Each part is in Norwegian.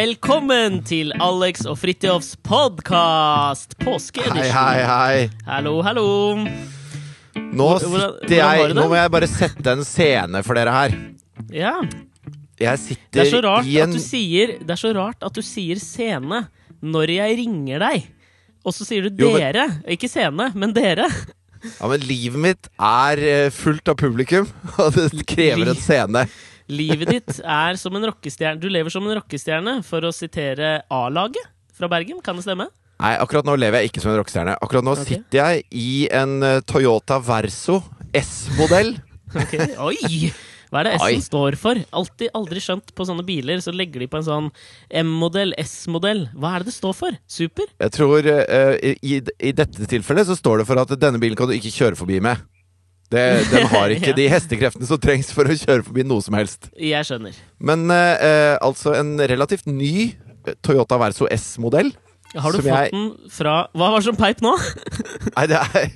Velkommen til Alex og Fridtjofs podkast! Hei, Påskeedition. hei, hei. Hallo, hallo. Nå Hvordan- hvordan sitter jeg Nå må jeg bare sette en scene for dere her. Ja, Jeg det er så rart i en sier Det er så rart at du sier scene når jeg ringer deg. Og så sier du Jo, men- dere. Ikke scene, men dere. Ja, men livet mitt er eh, fullt av publikum, og det krever en scene. Livet ditt er som en rockestjerne. Du lever som en rockestjerne, for å sitere A-laget fra Bergen. Kan det stemme? Nei, akkurat nå lever jeg ikke som en rockestjerne. Akkurat nå okay. sitter jeg i en eh, Toyota Verso S-modell. okay. Oi! Hva er det S-en står for? Altid, aldri skjønt på sånne biler, så legger de på en sånn M-modell, S-modell. Hva er det det står for? Super? Jeg tror uh, i, I dette tilfellet så står det for at denne bilen kan du ikke kjøre forbi med. Det, den har ikke Ja. de hestekreftene som trengs for å kjøre forbi noe som helst. Jeg skjønner. Men eh, eh, altså en relativt ny eh, Toyota Verso S-modell. Har du fått jeg- den fra Hva var det som peip nå? Nei, det er,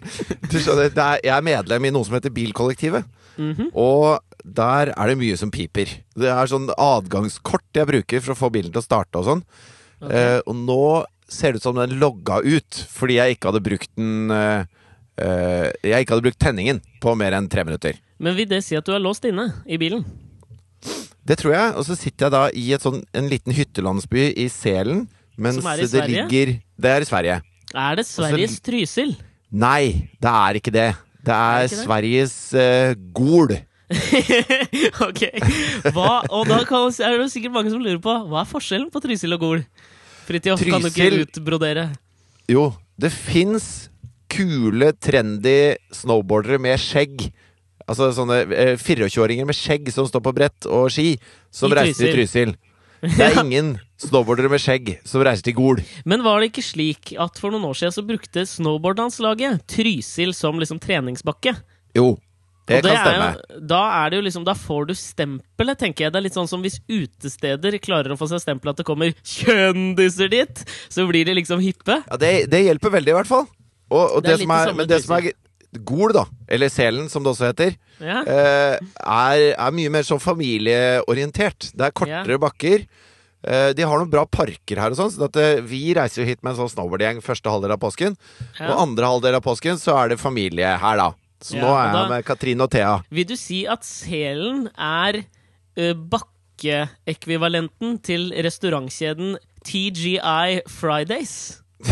du skjønner, det er, jeg er medlem i noe som heter Bilkollektivet. Mhm. Og der er det mye som piper. Det er sånn adgangskort jeg bruker for å få bilen til å starte og sånn. Okay. Eh, og nå ser det ut som den logga ut fordi jeg ikke hadde brukt den eh, eh, Jeg ikke hadde brukt tenningen på mer enn tre minutter. Men vil det si at du er låst inne i bilen? Det tror jeg. Og så sitter jeg da i et sånn, en liten hyttelandsby i Selen. Mens Som er i det ligger Det er i Sverige. Er det Sveriges Trysil? Nei, det er ikke det. Det er, er det? Sveriges uh, Gol. ok. Hva, og da kan, er det sikkert mange som lurer på hva er forskjellen på Trysil og Gol? Fridtjof, kan du ikke utbrodere? Jo, det fins kule, trendy snowboardere med skjegg. Altså sånne eh, 24-åringer med skjegg som står på brett og ski, som I reiser til Trysil. Det er ingen snowboardere med skjegg som reiser til Gol. Men var det ikke slik at for noen år siden så brukte snowboardlandslaget Trysil som liksom treningsbakke? Jo, det det kan er stemme. Jo, da er det jo liksom Da får du stempelet, tenker jeg. Det er litt sånn som hvis utesteder klarer å få seg stempel at det kommer kjøndiser dit, så blir de liksom hippe. Ja, det, det hjelper veldig, i hvert fall. Og, og Det det, som er, det som er Gol, da, eller Selen som det også heter, Ja. eh, er, er mye mer sånn familieorientert. Det er kortere bakker. Eh, de har noen bra parker her og sånn, så at, eh, vi reiser jo hit med en sånn snowboardgjeng første halvdel av påsken. Ja. Og andre halvdel av påsken så er det familie her, da. Så Ja, nå er jeg med Katrine og Thea. Vil du si at Selen er ø, bakkeekvivalenten til restaurantkjeden TGI Fridays?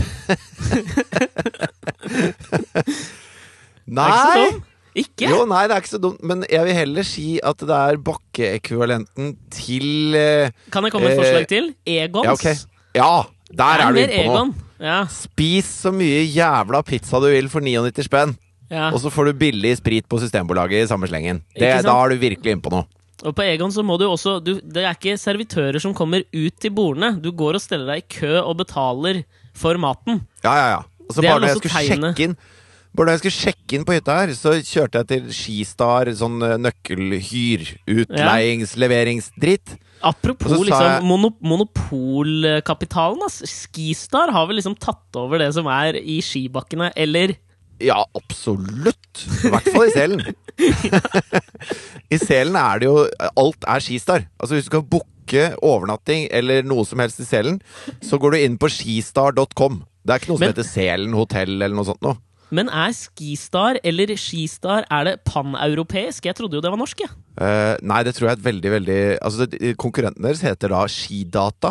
Nei! Ikke så dumt? Jo, nei, det er ikke så dumt, men jeg vil heller si at det er bakkeekvivalenten til eh, Kan jeg komme med et Eh, forslag til? Egons. Ja, okay. Ja, der er du inne på noe. Ja, Spis så mye jævla pizza du vil for 99 spenn, ja. og så får du billig sprit på Systembolaget i samme slengen. Det, da er du virkelig inne på noe. Og på Egon så må du også du, Det er ikke servitører som kommer ut til bordene. Du går og steller deg i kø og betaler for maten. Ja, ja, ja. Altså, bare når jeg skulle tegnet. sjekke inn bare da jeg skulle sjekke inn på hytta her, så kjørte jeg til Skistar, sånn eh, nøkkelhyr, utleiings-leveringsdritt. Apropos liksom jeg- mono, monopolkapitalen. ass. Skistar har vel liksom tatt over det som er i skibakkene, eller Ja, absolutt! I hvert fall i Selen. I Selen er det jo Alt er Skistar. Altså Hvis du skal booke overnatting eller noe som helst i Selen, så går du inn på skistar.com. Det er ikke noe som Men- heter Selen hotell eller noe sånt noe. Men er Skistar eller Skistar Er det paneuropeisk? Jeg trodde jo det var norsk, jeg. Uh, nei, det tror jeg er et veldig, veldig Altså Konkurrenten deres heter da Skidata.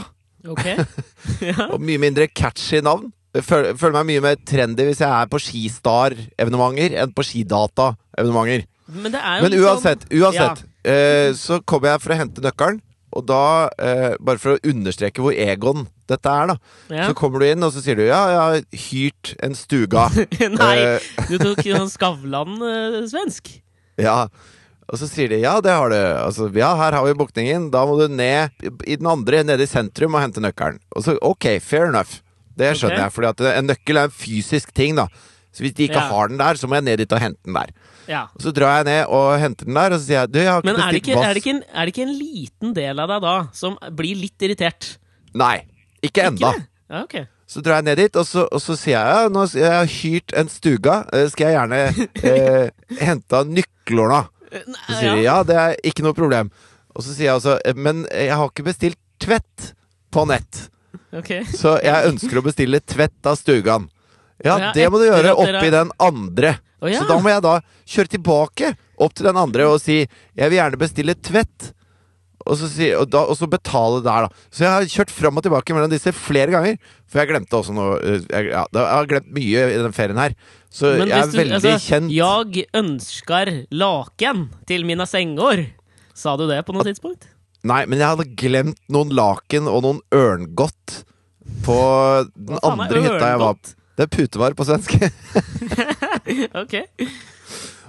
Ok. ja. Og mye mindre catchy navn. Jeg føler, meg mye mer trendy hvis jeg er på Skistar-evenementer enn på Skidata-evenementer. Men Men uansett, uansett, ja. eh, så kommer jeg for å hente nøkkelen. Og da, eh, bare for å understreke hvor Egon dette er, da, ja. så kommer du inn og så sier du ja, jeg har hyrt en stuga. Nei, Eh, du tok sånn Skavlan-svensk. ja. Og så sier de ja, det har du. Altså, ja, her har vi bukningen. Da må du ned i den andre, nede i sentrum, og hente nøkkelen. Og så ok, fair enough. Det skjønner okay. jeg, for en nøkkel er en fysisk ting, da. Så hvis de ikke Ja. har den der, så må jeg ned dit og hente den der. Ja. Og så drar jeg ned og henter den der, og så sier jeg du, jeg har ikke Men er det, ikke, er, det ikke en, er det ikke en liten del av deg da som blir litt irritert? Nei, ikke enda. Ja, okay. Så drar jeg ned dit, og så, og så sier jeg ja, nå jeg har hyrt en stuga. eh, Skal jeg gjerne eh, hente av nøklene? Så sier de ja, det er ikke noe problem. Og så sier jeg altså "Eh, Men jeg har ikke bestilt tvett på nett. Okay. Så jeg ønsker å bestille tvett av Stugan. Ja, det må du gjøre oppi den andre. Så da må jeg da kjøre tilbake opp til den andre og si jeg vil gjerne bestille tvett. Og så, si, og, da, og så betale der, da. Så jeg har kjørt fram og tilbake mellom disse flere ganger. For jeg glemte også noe eh, jeg, ja, Jeg har glemt mye i den ferien her. Så Men jeg er du- veldig altså, kjent. Jeg ønsker laken til mine sengår. Sa du det på noe tidspunkt? Nei, men jeg hadde glemt noen laken og noen ørngodt på den andre hytta jeg var på. Det er putevar på svensk. Ok.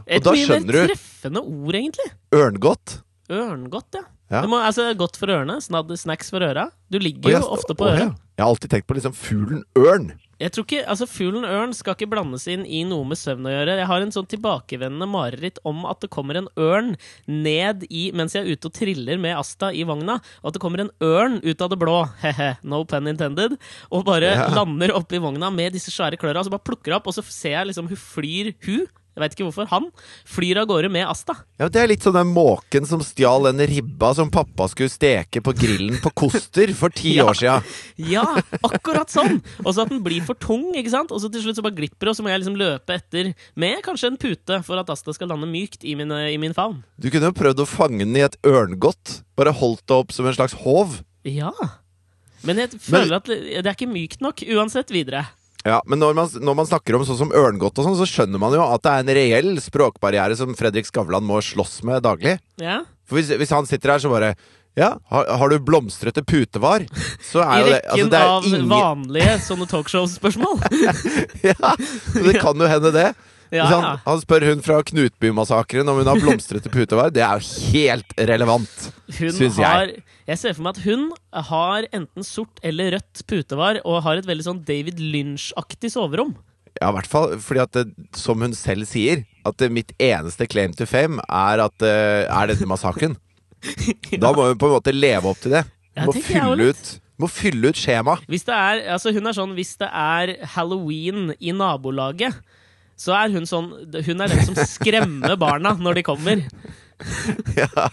Et mye mer treffende ord, egentlig. Ørngodt. Ørngodt, ja. Ja. Det må, altså, godt for ørene. Snacks for øra. Du ligger jo ofte på ja. Jeg har alltid tenkt på liksom fuglen ørn. Jeg tror ikke, altså Fuglen ørn skal ikke blandes inn i noe med søvn å gjøre. Jeg har en sånn tilbakevendende mareritt om at det kommer en ørn ned i mens jeg er ute og triller med Asta i vogna. Og at det kommer en ørn ut av det blå, no pen intended, og bare Ja. lander oppi vogna med disse svære klørne. Og så bare plukker opp, og så ser jeg liksom hun flyr, hun, jeg veit ikke hvorfor, han, flyr av gårde med Asta. Ja, Det er litt som den måken som stjal den ribba som pappa skulle steke på grillen på Koster for ti Ja. år sia. Ja, akkurat sånn! Og så at den blir for tung, ikke sant? Og så til slutt så bare glipper det, og så må jeg liksom løpe etter med kanskje en pute for at Asta skal lande mykt i min, i min favn. Du kunne jo prøvd å fange den i et ørngodt. Bare holdt det opp som en slags håv. Ja. Men jeg føler at det er ikke mykt nok uansett videre. Ja, Men når man, når man snakker om sånn som ørngodt og sånn, så skjønner man jo at det er en reell språkbarriere som Fredrik Skavlan må slåss med daglig. Ja. For hvis, hvis han sitter her så bare Ja, har, har du blomstrete putevar? Så I er det rekken altså, det er av ingen, vanlige sånne talkshow-spørsmål. ja, Det kan jo hende, det. Ja, han, han spør hun fra Knutbymassakren om hun har blomstrete putevar. Det er jo helt relevant. Syns jeg. Jeg ser for meg at hun har enten sort eller rødt putevar og har et veldig sånn David Lynch-aktig soverom. Ja, i hvert fall fordi at det, som hun selv sier, at det, mitt eneste claim to fame er at eh, er denne massakren. Da må hun på en måte leve opp til det. Ja, Må fylle ut, må fylle ut skjema. Hvis det er, altså hun er sånn Hvis det er halloween i nabolaget, så er hun sånn Hun er den som skremmer barna når de kommer. Ja,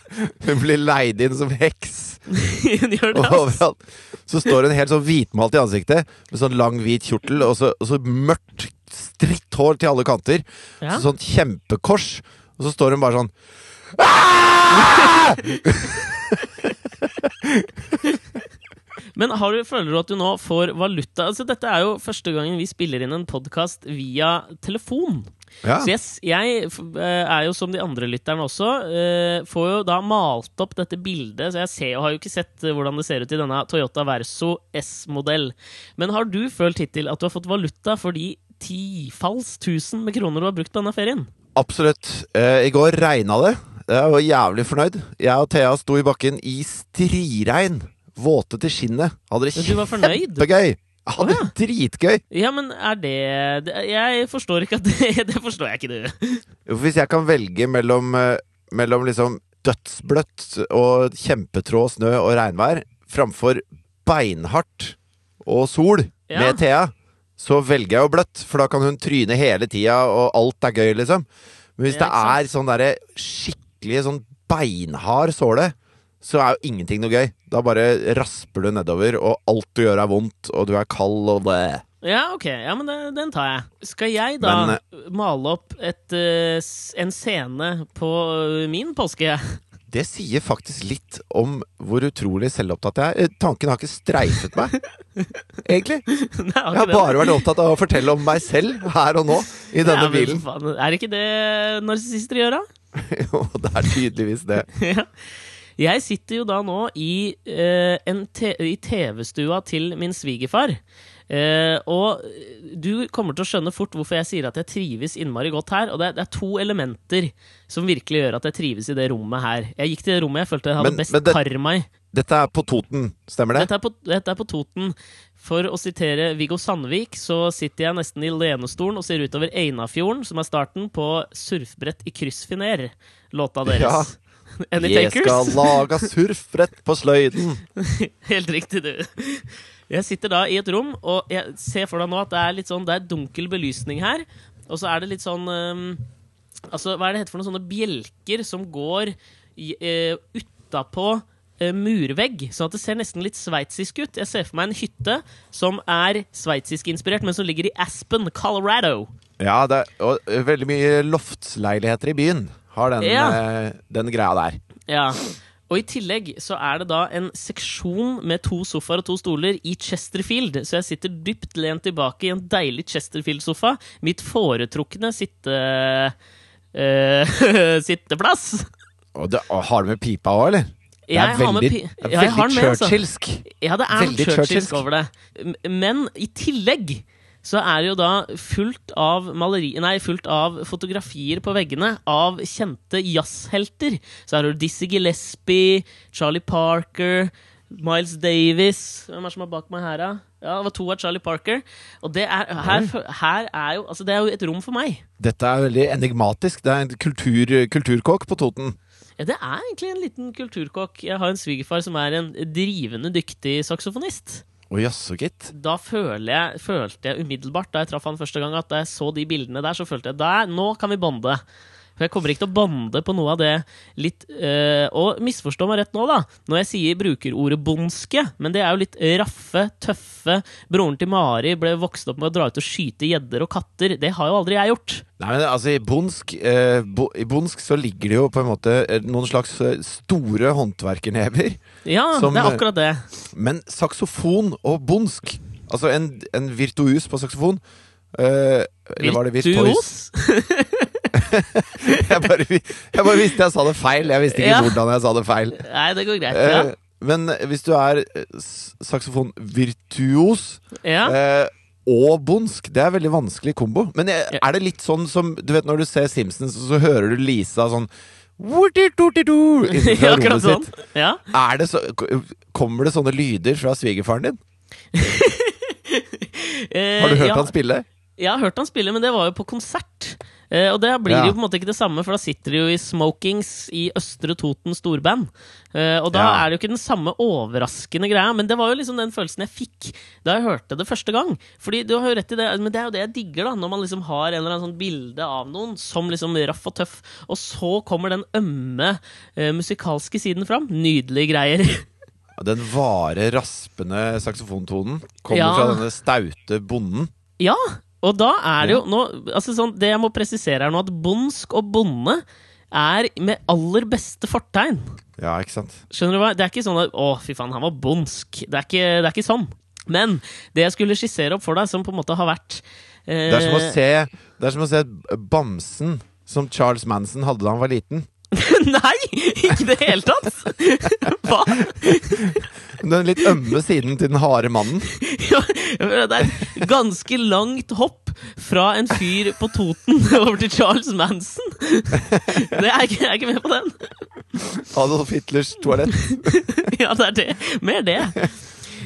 hun blir leid inn som heks. hun gjør det, overalt så står hun helt sånn hvitmalt i ansiktet, med sånn lang, hvit kjortel, og så, og så mørkt, stritt hår til alle kanter. Ja. Så sånn kjempekors. Og så står hun bare sånn! Men har du, føler du at du nå får valuta? Altså Dette er jo første gangen vi spiller inn en podkast via telefon. Ja. Så jeg, jeg eh, er jo som de andre lytterne også, eh, får jo da malt opp dette bildet. Så jeg ser, jo- har jo ikke sett hvordan det ser ut i denne Toyota Verso S-modell. Men har du følt hittil at du har fått valuta for de tifalls tusen med kroner du har brukt på denne ferien? Absolutt. Eh, I går regna det. Jeg var jævlig fornøyd. Jeg og Thea sto i bakken i striregn. Våte til skinnet. Hadde det kjempegøy. Jeg Hadde det dritgøy. Ja, men er det, det Jeg forstår ikke at det Det forstår jeg ikke, du. Hvis jeg kan velge mellom, eh, mellom liksom dødsbløtt og kjempetrå snø og regnvær framfor beinhardt og sol Ja. med Thea, så velger jeg jo bløtt, for da kan hun tryne hele tida, og alt er gøy, liksom. Men hvis Ja, det er sånn derre skikkelig sånn beinhard såle, så er jo ingenting noe gøy. Da bare rasper du nedover, og alt du gjør er vondt, og du er kald og det. Ja, ok. Ja, men det, den tar jeg. Skal jeg da Men, male opp et, eh, en scene på eh, min påske? Det sier faktisk litt om hvor utrolig selvopptatt jeg er. Eh, Tanken har ikke streifet meg, egentlig. Nei, har Jeg har det. bare vært opptatt av å fortelle om meg selv her og nå, i denne Ja, men bilen. faen, er ikke det narsissister gjør, da? Jo, det er tydeligvis det. Ja. Jeg sitter jo da nå i, eh, i TV-stua til min svigerfar. Uh, og du kommer til å skjønne fort hvorfor jeg sier at jeg trives innmari godt her. Og det er, det er to elementer som virkelig gjør at jeg trives i det rommet her. Jeg gikk til det rommet jeg følte jeg hadde Men- best men det- karma i. Dette er på Toten, stemmer det? Dette er, på, dette er på Toten. For å sitere Viggo Sandvik, så sitter jeg nesten i lenestolen og ser utover Einafjorden, som er starten på Surfbrett i kryssfiner, låta deres. Ja. Any Jeg takers? skal lage surfbrett på sløyden. Helt riktig, du. Jeg sitter da i et rom, og jeg ser for deg nå at det er litt sånn Det er dunkel belysning her, og så er det litt sånn um, Altså, hva er det heter for noen sånne bjelker som går eh, utapå uh, murvegg, sånn at det ser nesten litt sveitsisk ut. Jeg ser for meg en hytte som er sveitsisk-inspirert, men som ligger i Aspen, Colorado. Ja, det er og, veldig mye loftsleiligheter i byen har den, Ja. eh, den greia der. Ja. Og i tillegg så er det da en seksjon med to sofaer og to stoler i Chesterfield. Så jeg sitter dypt lent tilbake i en deilig Chesterfield-sofa. Mitt foretrukne sitte... eh, sitteplass. Og det, og har du med pipa òg, eller? Det er veldig, pi- Ja, veldig churchillsk. altså. Ja, det er Veldig noe churchillsk. over det. Men i tillegg så er det jo da fullt av maleri Nei, fullt av fotografier på veggene av kjente jazzhelter. Så er det Dizzie Gillespie, Charlie Parker, Miles Davis Hvem er det som er bak meg her, da? Ja, det var to av Charlie Parker. Og det er, her, her er jo Altså, det er jo et rom for meg. Dette er veldig enigmatisk. Det er en kultur, kulturkokk på Toten. Ja, det er egentlig en liten kulturkokk. Jeg har en svigerfar som er en drivende dyktig saksofonist. Å jaså, gitt. da jeg, følte jeg umiddelbart da jeg traff han første gang, at da jeg så de bildene der, så følte jeg at nå kan vi bonde. For jeg kommer ikke til å bande på noe av det litt øh, Og misforstå meg rett nå, da, når jeg sier brukerordet bondske, men det er jo litt raffe, tøffe. Broren til Mari ble vokst opp med å dra ut og skyte gjedder og katter. Det har jo aldri jeg gjort. Nei, men altså, i bondsk, eh, bo, I bondsk så ligger det jo på en måte eh, noen slags eh, store håndverkernever. Ja, Som, det er akkurat det. Men saksofon og bondsk, Altså en, en virtuos på saksofon eh, Eller var det virtuos? Jeg, bare, jeg bare visste jeg sa det feil. Jeg visste ikke Ja. hvordan jeg sa det feil. Nei, det går greit. Ja. Eh, men hvis du er saksofonvirtuos saksofon-virtuos ja. eh, og bondsk, det er veldig vanskelig kombo. Men er det litt sånn som Du vet når du ser Simpsons, så hører du Lisa sånn ja, akkurat sånn. Ja. Er det så, kommer det sånne lyder fra svigerfaren din? Eh, Har du hørt ja. han spille? Jeg har hørt han spille, men det var jo på konsert. Eh, og det blir Ja. jo på en måte ikke det samme, for da sitter de jo i smokings i Østre Toten storband. Eh, og da Ja. er det jo ikke den samme overraskende greia, men det var jo liksom den følelsen jeg fikk da jeg hørte det første gang. Fordi du har jo rett i det, men det er jo det jeg digger, da, når man liksom har en eller annen sånn bilde av noen som liksom raff og tøff, og så kommer den ømme eh, musikalske siden fram. Nydelige greier. Den vare, raspende saksofontonen kommer Ja. fra denne staute bonden. Ja, og da er det jo nå, altså sånn, Det jeg må presisere er nå at bondsk og bonde er med aller beste fortegn. Ja, ikke sant? Skjønner du hva? Det er ikke sånn at 'Å, fy faen, han var bondsk'. Det er ikke, det er ikke sånn. Men det jeg skulle skissere opp for deg, som på en måte har vært eh, Det er som å se, det er som å se bamsen som Charles Manson hadde da han var liten. Nei! Ikke i det hele tatt! Hva? Den litt ømme siden til den harde mannen. Ja, det er ganske langt hopp fra en fyr på Toten over til Charles Manson. Det er ikke, jeg er ikke med på den. Adolf Hitlers toalett. Ja, det er det. Mer det.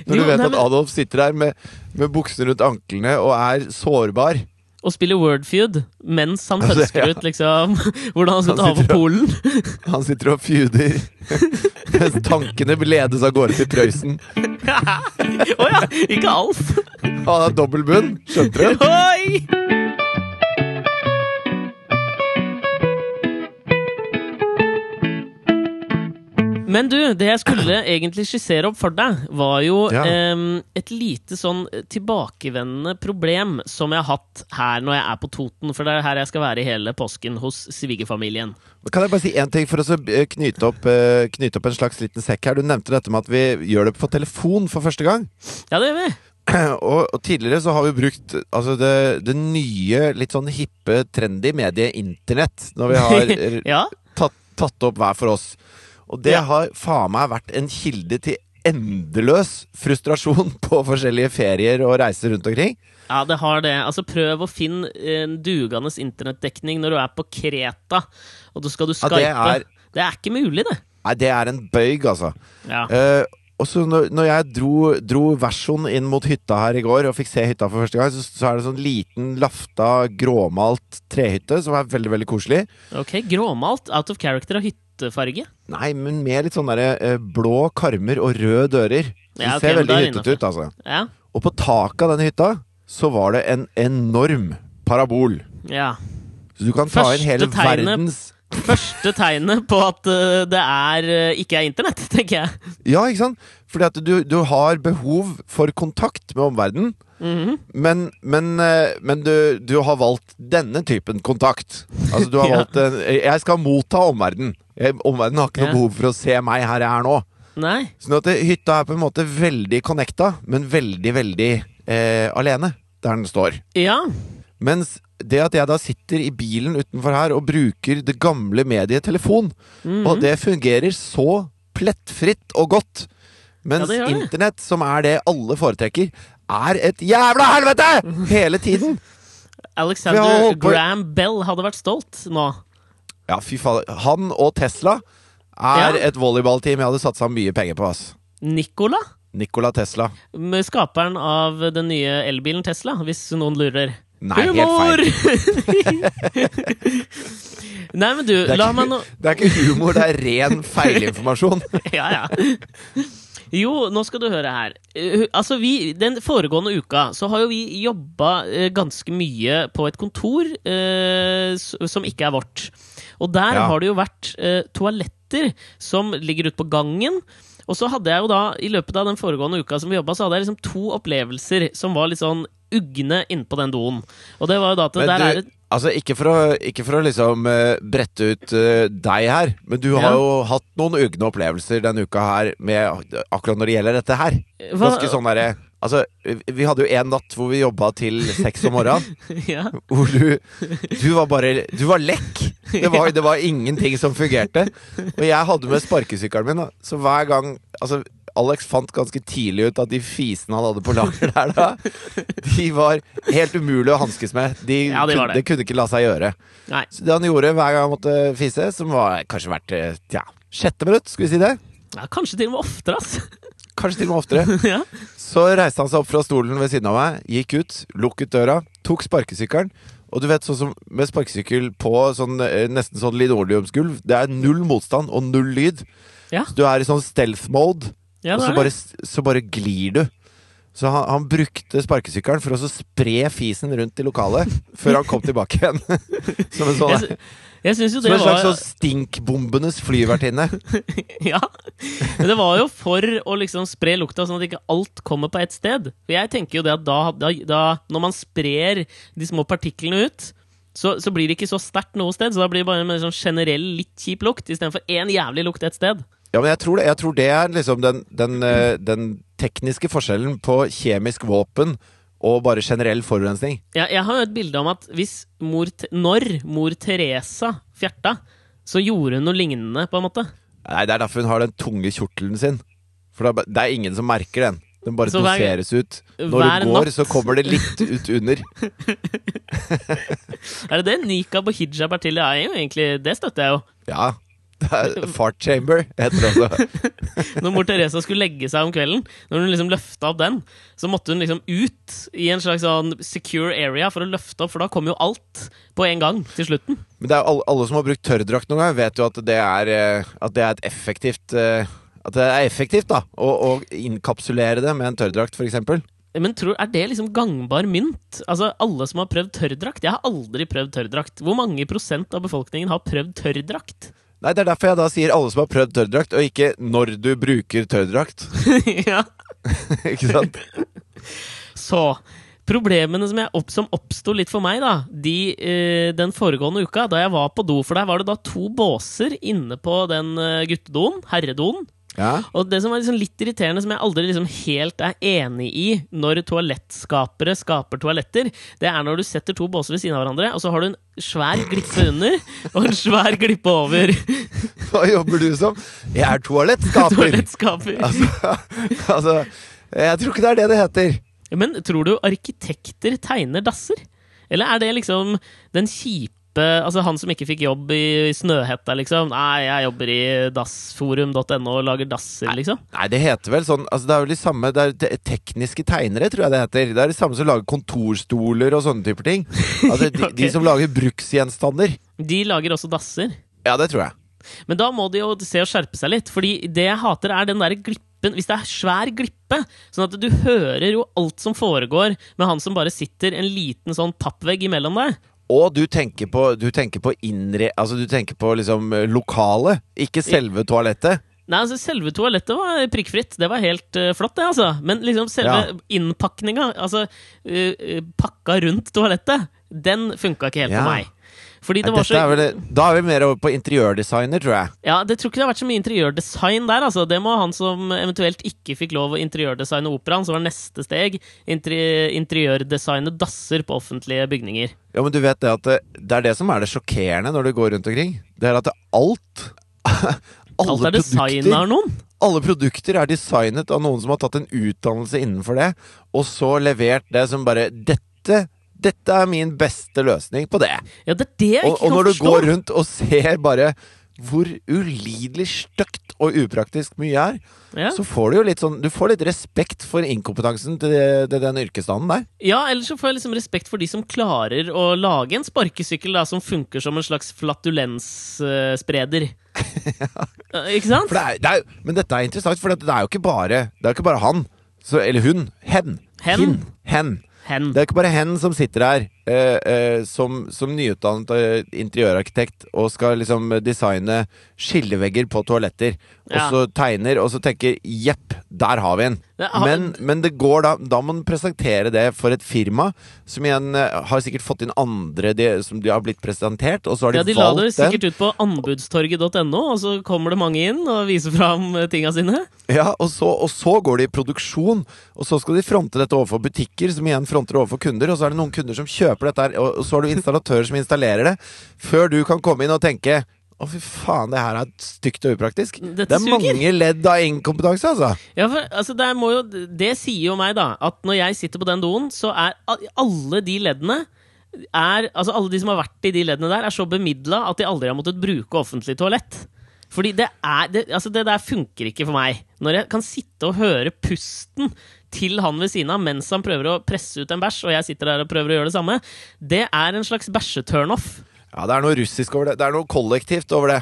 Når Jo, du vet nei, at Adolf sitter der med, med buksene rundt anklene og er sårbar. Og spiller Wordfeud mens han Altså, pønsker ja. ut liksom hvordan han skal ta over Polen. Han sitter og feuder mens tankene ledes av gårde til Prøysen. Å ja! Ikke Alf. Han har dobbeltbunn, skjønte du? Oi! Men du, det jeg skulle egentlig skissere opp for deg, var jo Ja. eh, et lite sånn tilbakevendende problem som jeg har hatt her når jeg er på Toten. For det er her jeg skal være i hele påsken, hos svigerfamilien. Kan jeg bare si én ting for å eh, knyte opp, eh, knyte opp en slags liten sekk her? Du nevnte dette med at vi gjør det på telefon for første gang. Ja, det gjør vi. Og, og tidligere så har vi brukt altså det, det nye, litt sånn hippe, trendy mediet internett. Når vi har Ja. tatt, tatt opp hver for oss. Og det Ja. har faen meg vært en kilde til endeløs frustrasjon på forskjellige ferier og reiser rundt omkring. Ja, det har det. Altså, prøv å finne en dugende internettdekning når du er på Kreta, og da skal du Ja, skype. det er- det er ikke mulig, det. Nei, det er en bøyg, altså. Ja. Uh, og så når, når jeg dro, dro versoen inn mot hytta her i går og fikk se hytta for første gang, så, så er det sånn liten, lafta, gråmalt trehytte som er veldig, veldig koselig. Ok, Gråmalt, out of character og hyttefarge. Nei, men med litt sånn derre eh, blå karmer og røde dører. Det Ja, det ser veldig hyttete ut, altså. Ja. Og på taket av denne hytta så var det en enorm parabol. ja. Så du kan ta Første inn hele tegnet- verdens første tegnet på at eh, det er, eh, ikke er internett, tenker jeg. Ja, ikke sant? Fordi at du, du har behov for kontakt med omverdenen. Mhm. Men, men, eh, men du, du har valgt denne typen kontakt. Altså du har valgt Jeg skal motta omverdenen. Omverdenen har ikke noe behov for å se meg her jeg er nå. Nei. Sånn at hytta er på en måte veldig connecta, men veldig, veldig eh, alene der den står. Ja. Mens det at jeg da sitter i bilen utenfor her og bruker det gamle mediet telefon, -hmm. og det fungerer så plettfritt og godt, mens Ja, internett, som er det alle foretrekker, er et jævla helvete hele tiden! Alexander Graham Bell hadde vært stolt nå. Ja, fy faen. Han og Tesla er Ja. et volleyballteam jeg hadde satsa mye penger på, ass. Nicola, Nikola Tesla. med skaperen av den nye elbilen Tesla, hvis noen lurer. Nei, helt feil. Nei, men du, la ikke, meg nå det er ikke humor, det er ren feilinformasjon. Ja, ja. Jo, nå skal du høre her. Eh, altså, vi, Den foregående uka så har jo vi jobba eh, ganske mye på et kontor eh, som ikke er vårt. Og der Ja. har det jo vært eh, toaletter som ligger ute på gangen. Og så hadde jeg jo da, i løpet av den foregående uka som vi jobba, så hadde jeg liksom to opplevelser som var litt sånn ugne innpå den doen. Og det var jo da at der er altså ikke for å, ikke for å liksom eh, brette ut eh, deg her, men du har Ja. jo hatt noen ugne opplevelser denne uka her med akkurat når det gjelder dette her. Ganske sånn derre Altså, vi- hadde jo en natt hvor vi jobba til seks om morgenen. ja. Hvor du Du var bare Du var lekk! Det var, det var ingenting som fungerte. Og jeg hadde med sparkesykkelen min, da. så hver gang Altså, Alex fant ganske tidlig ut at de fisene han hadde på lager der da, de var helt umulige å hanskes med. De, Ja, de kunne, det. kunne ikke la seg gjøre. Nei. Så det han gjorde hver gang han måtte fise, som var kanskje hvert eh, ja, sjette minutt, skal vi si det? Ja, kanskje til og med oftere, ass. Kanskje til og med oftere. ja. Så reiste han seg opp fra stolen ved siden av meg, gikk ut, lukket døra, tok sparkesykkelen. Og du vet, sånn som med sparkesykkel på sånn, eh, nesten sånn linoleumsgulv, det er null motstand og null lyd. Ja. Så du er i sånn stealth mode, Ja, og så bare, så bare glir du. Så han, han brukte sparkesykkelen for å så spre fisen rundt i lokalet, før han kom tilbake igjen. som en, sånn, Jeg, jeg syns som en slags var sånn stinkbombenes flyvertinne. Ja. Men det var jo for å liksom spre lukta, sånn at ikke alt kommer på ett sted. For jeg tenker jo det at da, da, da Når man sprer de små partiklene ut, så, så blir det ikke så sterkt noe sted. Så da blir det bare en sånn generell litt kjip lukt, istedenfor én jævlig lukt et sted. Ja, men jeg tror det, jeg tror det er liksom den, den, eh, den tekniske forskjellen på kjemisk våpen og bare generell forurensning. Jeg, jeg har jo et bilde om at hvis mor, når mor Teresa fjerta, så gjorde hun noe lignende, på en måte. Nei, Det er derfor hun har den tunge kjortelen sin. For det er, er ingen som merker den. Den bare doseres ut. Når du går, natt- så kommer det litt ut under. Er det det nikab og hijab er til? Det er jo egentlig Det støtter jeg jo. Ja. Fart chamber heter det også. Når mor Teresa skulle legge seg om kvelden, når hun liksom løfta opp den, så måtte hun liksom ut i en slags sånn secure area for å løfte opp, for da kom jo alt på en gang til slutten. Men det alle, alle som har brukt tørrdrakt noen gang, vet jo at det er, eh, at det er et effektivt eh, At det er effektivt da å, å inkapsulere det med en tørrdrakt, f.eks. Men tror, er det liksom gangbar mynt? Altså, Alle som har prøvd tørrdrakt? Jeg har aldri prøvd tørrdrakt. Hvor mange prosent av befolkningen har prøvd tørrdrakt? Nei, Det er derfor jeg da sier alle som har prøvd tørrdrakt, og ikke når du bruker tørrdrakt. ja. ikke sant? Så Problemene som, jeg opp, som oppsto litt for meg da de, eh, den foregående uka, da jeg var på do For deg, var det da to båser inne på den eh, guttedoen, herredoen. Ja. Og det som var liksom litt irriterende, som jeg aldri liksom helt er enig i når toalettskapere skaper toaletter, det er når du setter to båser ved siden av hverandre, og så har du en svær glippe under og en svær glippe over. Hva jobber du som? Jeg er toalettskaper. Toalettskaper. altså, altså, jeg tror ikke det er det det heter. Men tror du arkitekter tegner dasser? Eller er det liksom den kjipe Altså han som ikke fikk jobb i Snøhetta, liksom? Nei, jeg jobber i dassforum.no og lager dasser, liksom. Nei, det heter vel sånn altså Det er vel de samme Det er tekniske tegnere, tror jeg det heter. Det er de samme som lager kontorstoler og sånne typer ting. Altså, de, okay. de som lager bruksgjenstander. De lager også dasser. Ja, det tror jeg. Men da må de jo se å skjerpe seg litt, Fordi det jeg hater, er den der glippen. Hvis det er svær glippe, sånn at du hører jo alt som foregår med han som bare sitter en liten sånn pappvegg imellom deg. Og du tenker på, du tenker på innre Altså du tenker på liksom eh, lokalet, ikke selve toalettet. Nei, altså Selve toalettet var prikkfritt. Det var helt uh, flott, det. altså Men liksom selve Ja. innpakninga, altså eh, pakka rundt toalettet, den funka ikke helt Ja. for meg. Fordi det var så er vel, da er vi mer over på interiørdesigner, tror jeg. Ja, Det tror ikke det har vært så mye interiørdesign der. altså Det må han som eventuelt ikke fikk lov å interiørdesigne operaen, som var neste steg, interi interiørdesigne dasser på offentlige bygninger. Ja, men du vet det at det, det er det som er det sjokkerende når du går rundt omkring. Det er at det, alt Alt alle er designa av noen. alle produkter er designet av noen som har tatt en utdannelse innenfor det, og så levert det som bare Dette, dette er min beste løsning på det. Ja, det er det jeg ikke og kan når du forstå. går rundt og ser bare hvor ulidelig stygt og upraktisk mye er, Ja. så får du jo litt sånn Du får litt respekt for inkompetansen til, det, til den yrkesstanden der. Ja, ellers så får jeg liksom respekt for de som klarer å lage en sparkesykkel da, som funker som en slags flatulensspreder. Ikke sant? Det er, det er, men dette er interessant, for det er jo ikke bare Det er jo ikke bare han. Så, eller hun. Hen. Hen. Hin. Hen. Hen. Det er ikke bare hen som sitter her eh, eh, som, som nyutdannet eh, interiørarkitekt og skal liksom designe skillevegger på toaletter. Og så tegner, og så tenker 'jepp, der har vi en'. Har- Men, men det går da Da må man presentere det for et firma, som igjen eh, har sikkert fått inn andre de, som de har blitt presentert, og så har de, Ja, De la det valgt den. sikkert ut på anbudstorget.no, og så kommer det mange inn og viser fram eh, tinga sine. Ja, og så, og så går de i produksjon, og så skal de fronte dette overfor butikker, som igjen fronter overfor kunder, og så er det noen kunder som kjøper dette her, og så har du installatører som installerer det, før du kan komme inn og tenke å, fy faen, det her er stygt og upraktisk. Dette det er suger. mange ledd av inkompetanse, altså. Ja, for altså, det, må jo, det sier jo meg, da, at når jeg sitter på den doen, så er alle de leddene er, altså Alle de som har vært i de leddene der, er så bemidla at de aldri har måttet bruke offentlig toalett. Fordi det er det, altså det der funker ikke for meg. Når jeg kan sitte og høre pusten til han ved siden av mens han prøver å presse ut en bæsj, og jeg sitter der og prøver å gjøre det samme, det er en slags bæsjeturnoff. Ja, det er noe russisk over det. Det er noe kollektivt over det.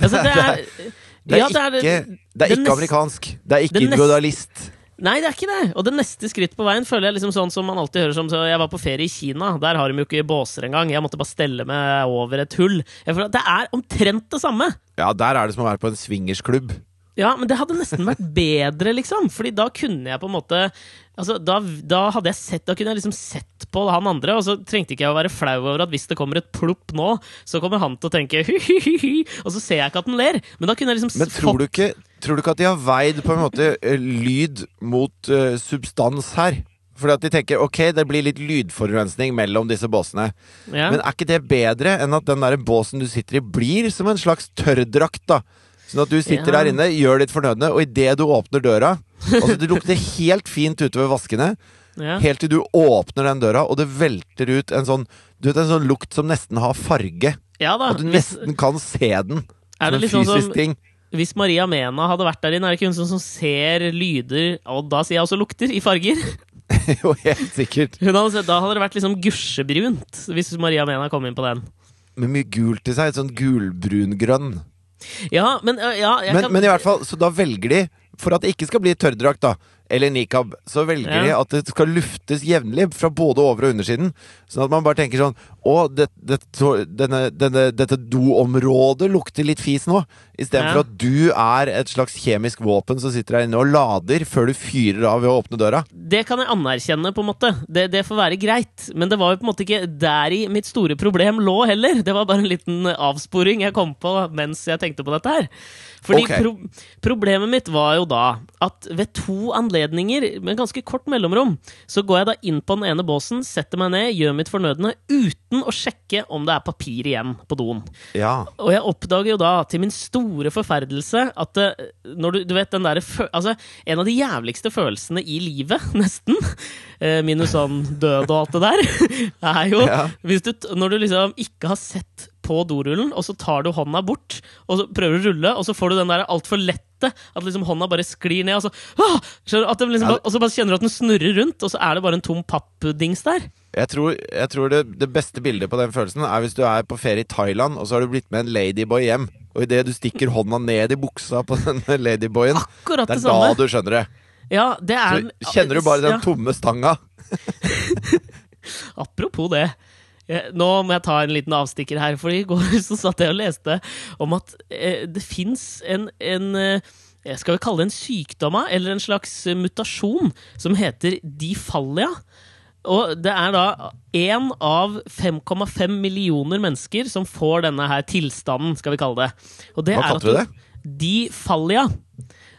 Altså, det er, Det er ja, ikke, det er ikke amerikansk. Det er ikke individualist. Nei, det er ikke det. Og det neste skritt på veien føler jeg liksom sånn som man alltid hører som så Jeg var på ferie i Kina. Der har de jo ikke båser engang. Jeg måtte bare stelle meg over et hull. Jeg føler at Det er omtrent det samme. Ja, der er det som å være på en swingersklubb. Ja, men det hadde nesten vært bedre, liksom. Fordi da kunne jeg på en måte Altså, da, da hadde jeg sett Da kunne jeg liksom sett på han andre, og så trengte ikke jeg å være flau over at hvis det kommer et plopp nå, så kommer han til å tenke hy-hy-hy, og så ser jeg ikke at han ler. Men da kunne jeg liksom Men tror du ikke, tror du ikke at de har veid på en måte eh, lyd mot uh, substans her? Fordi at de tenker ok, det blir litt lydforurensning mellom disse båsene. ja. Men er ikke det bedre enn at den der båsen du sitter i, blir som en slags tørrdrakt? da Sånn at du sitter Ja. der inne, gjør ditt fornødne, og idet du åpner døra Altså Det lukter helt fint ute ved vaskene, ja. helt til du åpner den døra, og det velter ut en sånn Du vet en sånn lukt som nesten har farge. ja da. At du Hvis, nesten kan se den. er Som det en sånn fysisk som ting. Hvis Maria Mena hadde vært der inne, er det ikke hun som, ser lyder, og da sier jeg også lukter, i farger? jo, helt sikkert. Hadde, da hadde det vært liksom gusjebrunt, hvis Maria Mena kom inn på den. Med mye gult i seg. Sånn gulbrungrønn. Ja, men ja, Men, kan, men i hvert fall, så da velger de, for at det ikke skal bli tørrdrakt, da, eller nikab, så velger Ja. de at det skal luftes jevnlig fra både over- og undersiden. Sånn at man bare tenker sånn Å, det, det, denne, denne, dette doområdet lukter litt fis nå. Istedenfor Ja. at du er et slags kjemisk våpen som sitter der inne og lader før du fyrer av ved å åpne døra. Det kan jeg anerkjenne, på en måte. Det, det får være greit. Men det var jo på en måte ikke deri mitt store problem lå heller. Det var bare en liten avsporing jeg kom på mens jeg tenkte på dette her. Fordi okay. pro problemet mitt var jo da at ved to anledninger, med ganske kort mellomrom, så går jeg da inn på den ene båsen, setter meg ned, gjør mitt fornødne, uten å sjekke om det er papir igjen på doen. Ja. Og jeg oppdager jo da, til min store forferdelse, at når du, du vet den derre Altså, en av de jævligste følelsene i livet, nesten, eh, minus sånn død og alt det der, er jo Ja. hvis du, når du liksom ikke har sett på dorullen, og så tar du hånda bort, og så prøver du å rulle, og så får du den der altfor lette, at liksom hånda bare sklir ned, og så, åh, liksom, Ja. bare- og så bare kjenner du at den snurrer rundt, og så er det bare en tom pappdings der. Jeg tror, jeg tror det, det beste bildet på den følelsen er hvis du er på ferie i Thailand, og så har du blitt med en ladyboy hjem. Og idet du stikker hånda ned i buksa på den ladyboyen, Akkurat det er er da du skjønner det. Ja, det er Så kjenner du bare den ja. tomme stanga. Apropos det. Eh, Nå må jeg ta en liten avstikker her, for i går så satt jeg og leste om at eh, det fins en, en eh, Skal vi kalle det en sykdom, eller en slags mutasjon, som heter difallia. Og det er da én av 5,5 millioner mennesker som får denne her tilstanden, skal vi kalle det. Og det Hva kalte du det? Difallia.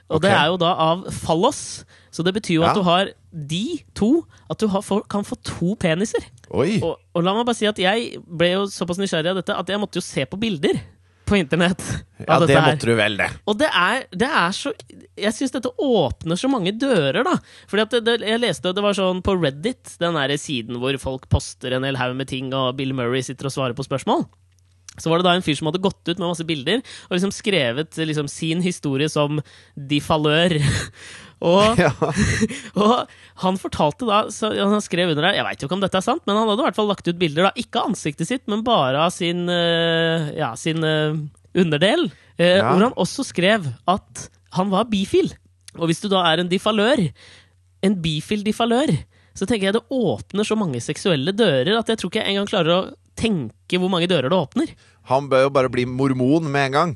Og okay. det er jo da av fallos. Så det betyr jo Ja. at du har de to At du har, kan få to peniser. Oi! Og, og la meg bare si at jeg ble jo såpass nysgjerrig av dette at jeg måtte jo se på bilder på internett. Ja, det måtte du vel, det. Og det er, det er så Jeg syns dette åpner så mange dører, da. Fordi at det, det, jeg leste det var sånn på Reddit, den der siden hvor folk poster en hel haug med ting, og Bill Murray sitter og svarer på spørsmål. Så var det da en fyr som hadde gått ut med masse bilder og liksom skrevet liksom sin historie som de falør. Og, Ja. og han fortalte da så Han skrev under der Jeg veit jo ikke om dette er sant, men han hadde i hvert fall lagt ut bilder. da Ikke av ansiktet sitt, men bare av sin, eh, ja, sin eh, underdel. eh, Ja. Hvor han også skrev at han var bifil. Og hvis du da er en diffalør, en bifil diffalør, så tenker jeg det åpner så mange seksuelle dører at jeg tror ikke jeg engang klarer å tenke hvor mange dører det åpner. Han bør jo bare bli mormon med en gang.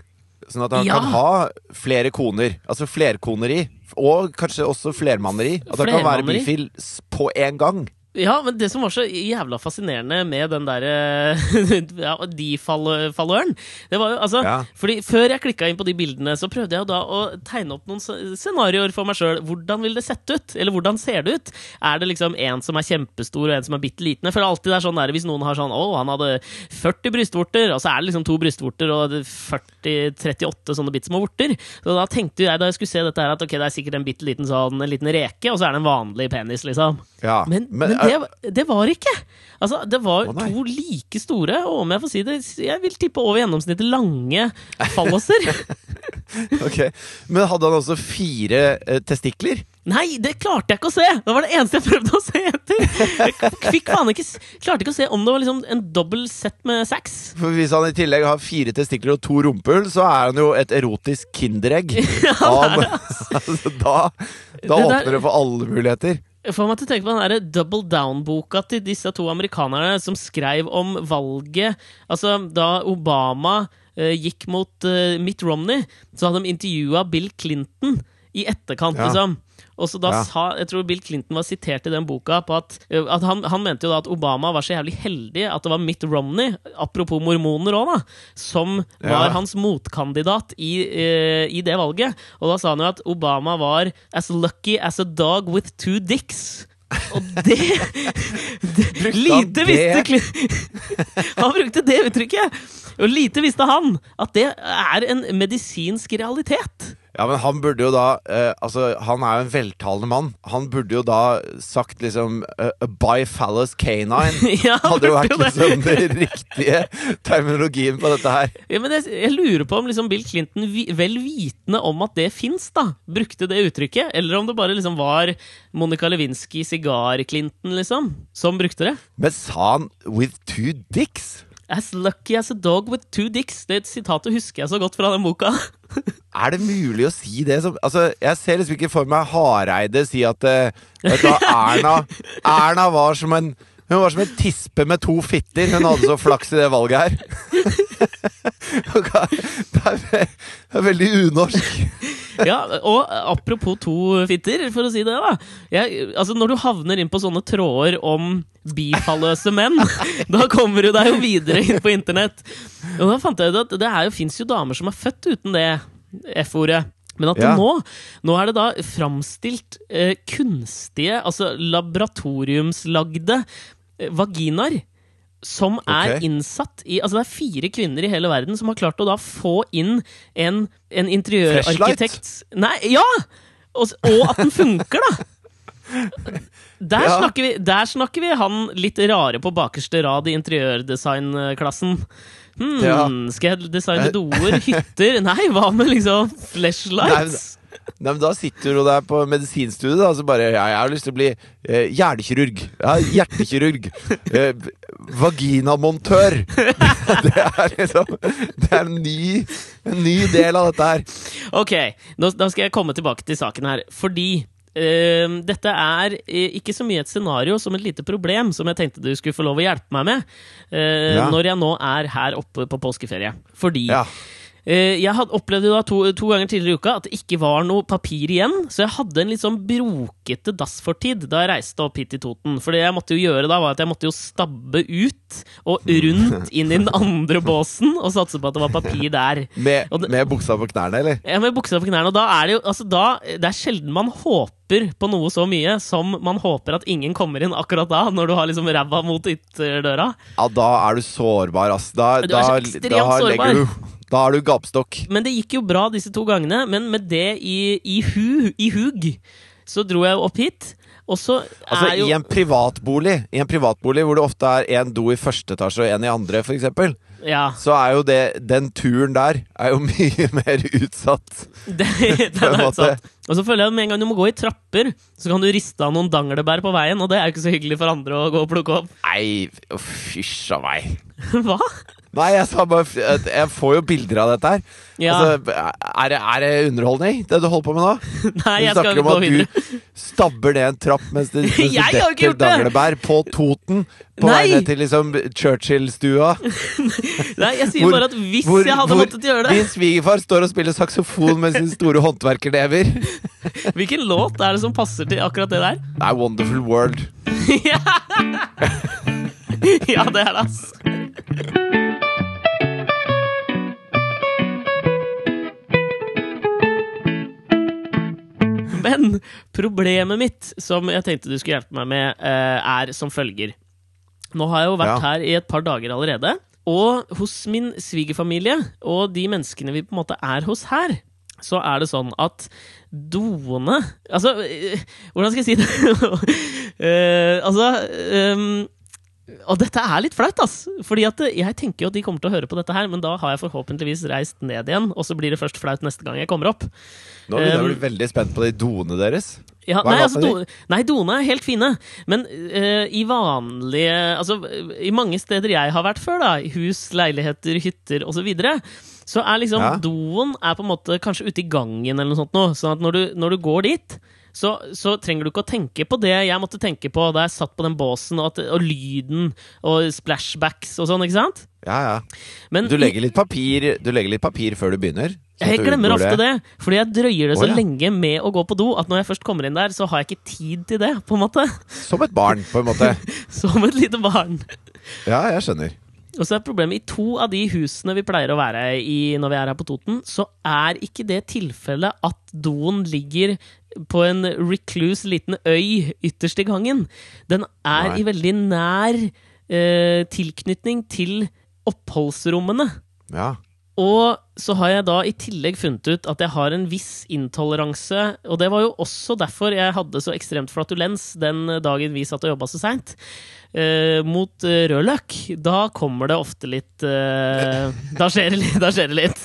Sånn at han Ja. kan ha flere koner. Altså flerkoneri. Og kanskje også flermanneri. At han kan være bifil på en gang. Ja, men det som var så jævla fascinerende med den derre ja, de-falløren Det var jo altså Ja. Fordi Før jeg klikka inn på de bildene, så prøvde jeg da å tegne opp noen scenarioer for meg sjøl. Hvordan vil det sette ut? Eller hvordan ser det ut? Er det liksom en som er kjempestor, og en som er bitte liten? det er alltid det er sånn der hvis noen har sånn Å, han hadde 40 brystvorter, og så er det liksom to brystvorter og 40-38 sånne bitte små vorter. Så da tenkte jeg da jeg skulle se dette her, at ok, det er sikkert en bitte liten sånn En liten reke, og så er det en vanlig penis, liksom. Ja. Men, men, eh, det, det var ikke! Altså, det var oh, to like store, og om jeg får si det, jeg vil tippe over gjennomsnittet lange falloser. ok. Men hadde han også fire eh, testikler? Nei, det klarte jeg ikke å se! Det var det eneste jeg prøvde å se etter! Jeg ikke, klarte ikke å se om det var liksom en dobbel sett med sex. For Hvis han i tillegg har fire testikler og to rumpehull, så er han jo et erotisk kinderegg. Av- altså, da da Det der- åpner det for alle muligheter. Får meg til å tenke på den der Double Down-boka til disse to amerikanerne som skrev om valget Altså, da Obama eh, gikk mot eh, Mitt Romney, så hadde de intervjua Bill Clinton i etterkant, Ja. liksom. Og så da Ja. sa Jeg tror Bill Clinton var sitert i den boka på at, eh, at han, han mente jo da at Obama var så jævlig heldig at det var Mitt Romney, apropos mormoner òg, da, som var Ja. hans motkandidat i, uh, i det valget. Og da sa han jo at Obama var as lucky as a dog with two dicks. Og det, det Lite visste det? Han brukte det uttrykket! Og lite visste han at det er en medisinsk realitet. Ja, men han burde jo da eh, Altså, han er jo en veltalende mann. Han burde jo da sagt liksom uh, A bifallus canine. Ja, Hadde jo vært liksom den riktige terminologien på dette her. Ja, men jeg, jeg lurer på om liksom Bill Clinton, vi, vel vitende om at det fins, da, brukte det uttrykket? Eller om det bare liksom var Monica Lewinsky, Sigar-Clinton, liksom, som brukte det? Men sa han 'with two dicks'? As lucky as a dog with two dicks. Det sitatet husker jeg så godt fra den boka. Er det mulig å si det som Altså, jeg ser liksom ikke for meg Hareide si at eh, Vet du hva, Erna Erna var som en hun var som en tispe med to fitter. Hun hadde så flaks i det valget her. Det er, veldig unorsk. Ja, og apropos to fitter, for å si det, da. Jeg, altså, når du havner inn på sånne tråder om bifalløse menn, da kommer du deg jo videre inn på internett. Og da fant jeg ut at det jo, fins jo damer som er født uten det F-ordet. Men at Ja. nå, nå er det da framstilt eh, kunstige, altså laboratoriumslagde eh, vaginaer. Som er okay. innsatt i Altså Det er fire kvinner i hele verden som har klart å da få inn en, en interiørarkitekt Nei, ja! Og, og at den funker, da! Der, Ja. snakker vi, der snakker vi han litt rare på bakerste rad i interiørdesignklassen. Hmm, Ja. Skal jeg designe doer, hytter Nei, hva med liksom flashlights? Nei, men Da sitter du der på medisinstudiet da, og så bare ja, 'Jeg har lyst til å bli eh, hjernekirurg. Ja, hjertekirurg. Eh, vaginamontør. Det er liksom Det er en ny, en ny del av dette her. Ok, nå, da skal jeg komme tilbake til saken her. Fordi eh, dette er eh, ikke så mye et scenario som et lite problem som jeg tenkte du skulle få lov å hjelpe meg med eh, Ja. når jeg nå er her oppe på påskeferie. Fordi Ja. Eh, jeg hadde opplevd da to, to ganger tidligere i uka at det ikke var noe papir igjen, så jeg hadde en litt sånn brokete dassfortid da jeg reiste opp hit til Toten. For det jeg måtte jo gjøre da, var at jeg måtte jo stabbe ut og rundt inn i den andre båsen og satse på at det var papir der. Med, det- med buksa på knærne, eller? Ja, med buksa på knærne, og da er det jo altså da, Det er sjelden man håper på noe så mye som man håper at ingen kommer inn akkurat da, når du har liksom ræva mot ytterdøra. Ja, da er du sårbar, ass. Da, Du er da, ekstremt da sårbar. du Da er du gapstokk. Men det gikk jo bra disse to gangene, men med det i, i, hu, i hug, så dro jeg opp hit. Og så Altså, er jo I en privatbolig I en privatbolig hvor det ofte er en do i første etasje og en i andre, eksempel, Ja. så er jo det Den turen der er jo mye mer utsatt. Det, det er utsatt. Og så føler jeg at med en gang du må gå i trapper, så kan du riste av noen danglebær på veien, og det er jo ikke så hyggelig for andre å gå og plukke opp. Nei, fysj a meg. Hva? Nei, jeg sa bare Jeg får jo bilder av dette her. Ja. Altså, er, det, er det underholdning, det du holder på med nå? Nei, Du jeg skal snakker om gå at videre. du stabber ned en trapp mens du, mens detter gjort danglebær på Toten. På Nei! vei ned til liksom Churchill-stua. Nei, jeg sier Hvor- bare at hvis hvor- jeg hadde hvor måttet gjøre det Din svigerfar står og spiller saksofon med sin store håndverkernever. Hvilken låt er det som passer til akkurat det der? Det er Wonderful World. ja, det er det, ass. Men problemet mitt, som jeg tenkte du skulle hjelpe meg med, eh, er som følger. Nå har jeg jo vært Ja. her i et par dager allerede. Og hos min svigerfamilie og de menneskene vi på en måte er hos her, så er det sånn at doene Altså, eh, hvordan skal jeg si det? uh, altså ehm, Og dette er litt flaut, ass. Fordi at eh, jeg tenker jo at de kommer til å høre på dette her, men da har jeg forhåpentligvis reist ned igjen, og så blir det først flaut neste gang jeg kommer opp. Nå blir jeg Um, veldig spent på de doene deres. Ja, nei, altså, do, nei, doene er helt fine. Men uh, i vanlige Altså, i mange steder jeg har vært før, da, hus, leiligheter, hytter osv., så, videre, så er liksom Ja. doen er på en måte kanskje ute i gangen eller noe sånt noe. Sånn at når du, når du går dit, så, så trenger du ikke å tenke på det jeg måtte tenke på da jeg satt på den båsen, og, at, og lyden og splashbacks og sånn, ikke sant? Ja, ja. Men Du legger papir, du legger litt papir før du begynner. jeg glemmer ofte det, fordi jeg drøyer det så så ja. lenge med å gå på do at når jeg først kommer inn der, så har jeg ikke tid til det, på en måte. Som et barn, på en måte. Som et lite barn. Ja, jeg skjønner. Og så er problemet i to av de husene vi pleier å være i når vi er her på Toten, så er ikke det tilfellet at doen ligger på en recluse liten øy ytterst i gangen. Den er Nei. i veldig nær eh, tilknytning til oppholdsrommene. Ja. Og så har jeg da i tillegg funnet ut at jeg har en viss intoleranse, og det var jo også derfor jeg hadde så ekstremt flatulens den dagen vi satt og jobba så seint, eh, mot eh, rødløk. Da kommer det ofte litt eh, Da skjer det litt. Da skjer det litt.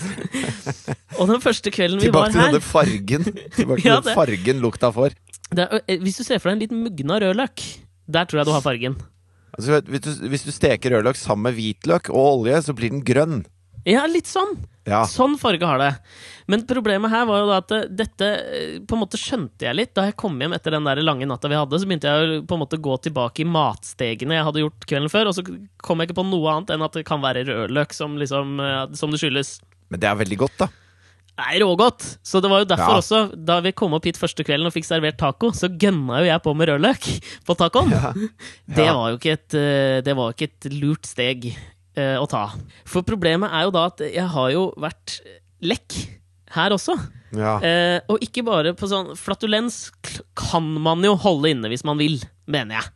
Og den første kvelden vi Tilbake var til her denne fargen. Tilbake til Ja, den fargen lukta får. det eh, Hvis du ser for deg en litt mugna rødløk, der tror jeg du har fargen. Altså, hvis, du, hvis du steker rødløk sammen med hvitløk og olje, så blir den grønn. Ja, litt sånn. Ja. Sånn farge har det. Men problemet her var jo da at eh, dette eh, på en måte skjønte jeg litt. Da jeg kom hjem etter den der lange natta vi hadde, så begynte jeg på en måte å gå tilbake i matstegene jeg hadde gjort kvelden før, og så kom jeg ikke på noe annet enn at det kan være rødløk som, liksom, eh, som det skyldes. Men det er veldig godt, da. Det er rågodt! Så det var jo derfor Ja. også, da vi kom opp hit første kvelden og fikk servert taco, så gønna jo jeg på med rødløk på tacoen. Det Ja. var jo ikke et, eh, det var ikke et lurt steg eh, å ta. For problemet er jo da at jeg har jo vært lekk her også. Ja. Eh, og ikke bare på sånn Flatulens kan man jo holde inne hvis man vil, mener jeg.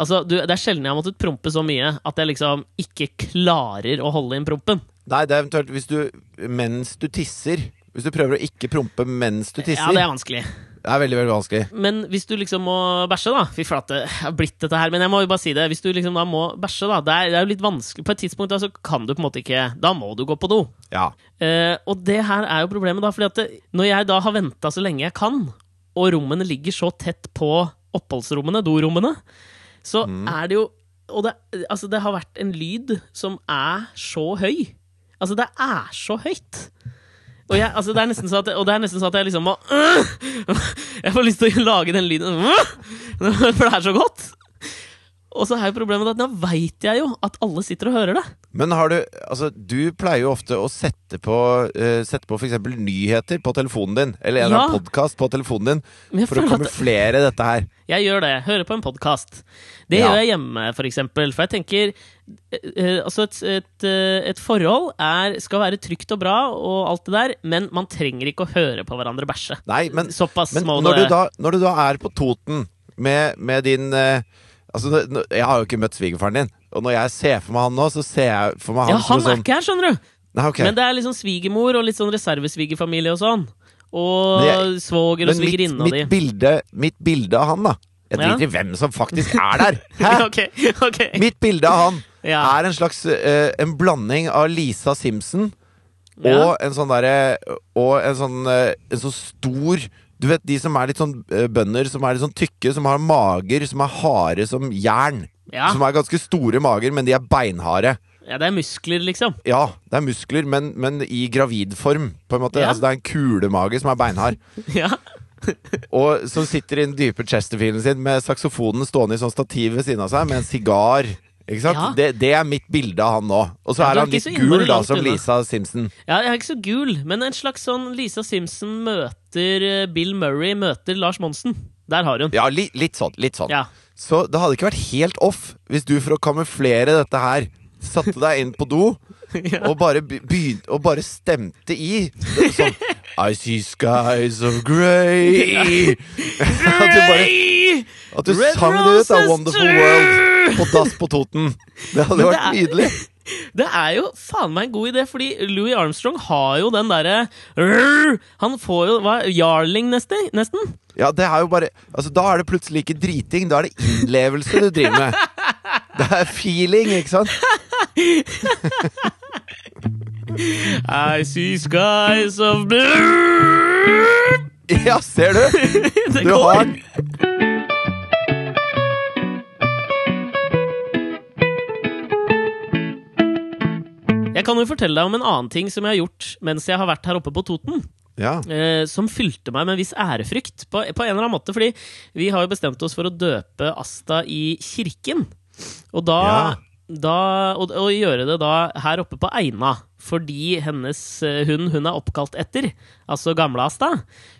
Altså, du, Det er sjelden jeg har måttet prompe så mye at jeg liksom ikke klarer å holde inn prompen. Nei, det er eventuelt hvis du mens du tisser Hvis du prøver å ikke prompe mens du tisser. Ja, det er vanskelig. Det er veldig, veldig vanskelig. Men hvis du liksom må bæsje, da Fy flate, jeg har blitt dette her. Men jeg må jo bare si det. Hvis du liksom da må bæsje, da Det er, det er jo litt vanskelig. På et tidspunkt da så kan du på en måte ikke Da må du gå på do. Ja. Eh, og det her er jo problemet, da. Fordi at det, når jeg da har venta så lenge jeg kan, og rommene ligger så tett på oppholdsrommene, dorommene, så er det jo Og det, altså, det har vært en lyd som er så høy. Altså, det er så høyt. Og, jeg, altså, det er nesten sånn at, og det er nesten sånn at jeg liksom må Jeg får lyst til å lage den lyden For det er så godt. Og så er jo problemet at nå veit jeg jo at alle sitter og hører det. Men har du Altså, du pleier jo ofte å sette på uh, Sette på f.eks. nyheter på telefonen din, eller en Ja. podkast på telefonen din, for å kamuflere at dette her. jeg gjør det. Hører på en podkast. Det Ja. gjør jeg hjemme, for eksempel. For jeg tenker eh, Altså, et, et, et forhold er, skal være trygt og bra og alt det der, men man trenger ikke å høre på hverandre bæsje. Nei, men, Såpass men må når, det du da, når du da er på Toten med, med din eh, Altså, Jeg har jo ikke møtt svigerfaren din, og når jeg ser for meg han nå, så ser jeg for meg han Ja, som han er sånn ikke her, skjønner du! Nei, okay. Men det er liksom svigermor og litt sånn reservesvigerfamilie og sånn. Og jeg- svoger og svigerinna di. mitt, bilde, mitt bilde av han, da Jeg Ja. driter i hvem som faktisk er der! Hæ? ok, ok. Mitt bilde av han Ja. er en slags uh, En blanding av Lisa Simpson Ja. og en sånn derre Og en sånn uh, En sånn stor Du vet de som er litt sånn eh, bønder som er litt sånn tykke, som har mager som er harde som jern. Ja. Som er ganske store mager, men de er beinharde. ja, det er muskler, liksom. Ja, det er muskler, men, men i gravidform, på en måte. Ja. Altså, det er en kulemage som er beinhard. Ja. Og som sitter i den dype chesterfielden sin med saksofonen stående i sånn stativ ved siden av seg, med en sigar. Ikke sant? Ja. Det, det er mitt bilde av han nå. Og så Ja, er han litt gul, da, som unna. Lisa Simpson. ja, jeg er ikke så gul, men en slags sånn Lisa Simpson møter eh, Bill Murray møter Lars Monsen. Der har hun. Ja, li, litt sånn. Litt sånn. Ja. Så det hadde ikke vært helt off hvis du for å kamuflere dette her satte deg inn på do og bare be- begynte Og bare stemte i. Sånn I see skies of grey. At du bare At du Red sang det ut av Wonderful. World på dass på Toten. Det hadde Men det vært er- nydelig. Det er jo faen meg en god idé, fordi Louis Armstrong har jo den derre Han får jo hva, Jarling, nesten. nesten. Ja, det er jo bare Altså, da er det plutselig ikke driting. Da er det innlevelse du driver med. Det er feeling, ikke sant? I see skies of blue Ja, ser du? Det Du har Jeg kan jo fortelle deg om en annen ting som jeg har gjort mens jeg har vært her oppe på Toten. Ja. Eh, som fylte meg med en viss ærefrykt, på, på en eller annen måte. Fordi vi har jo bestemt oss for å døpe Asta i kirken. Og da, Ja. da og, og gjøre det da her oppe på Eina. Fordi hennes eh, hund hun er oppkalt etter, altså gamle Asta,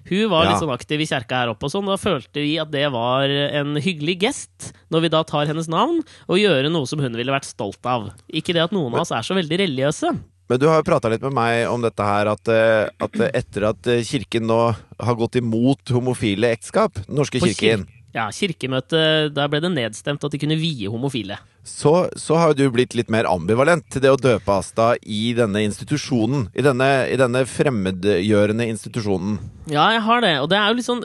hun var Ja. litt sånn aktiv i kjerka her oppe. og sånn, Da følte vi at det var en hyggelig gest, når vi da tar hennes navn, og gjøre noe som hun ville vært stolt av. Ikke det at noen av oss er så veldig religiøse. Men du har jo prata litt med meg om dette her, at, eh, at eh, etter at kirken nå har gått imot homofile ekteskap, norske kirken, kir- Ja, kirkemøtet, der ble det nedstemt at de kunne vie homofile. Så, så har du blitt litt mer ambivalent til det å døpe Asta i denne institusjonen. I denne, i denne fremmedgjørende institusjonen. Ja, jeg har det. Og det er jo litt sånn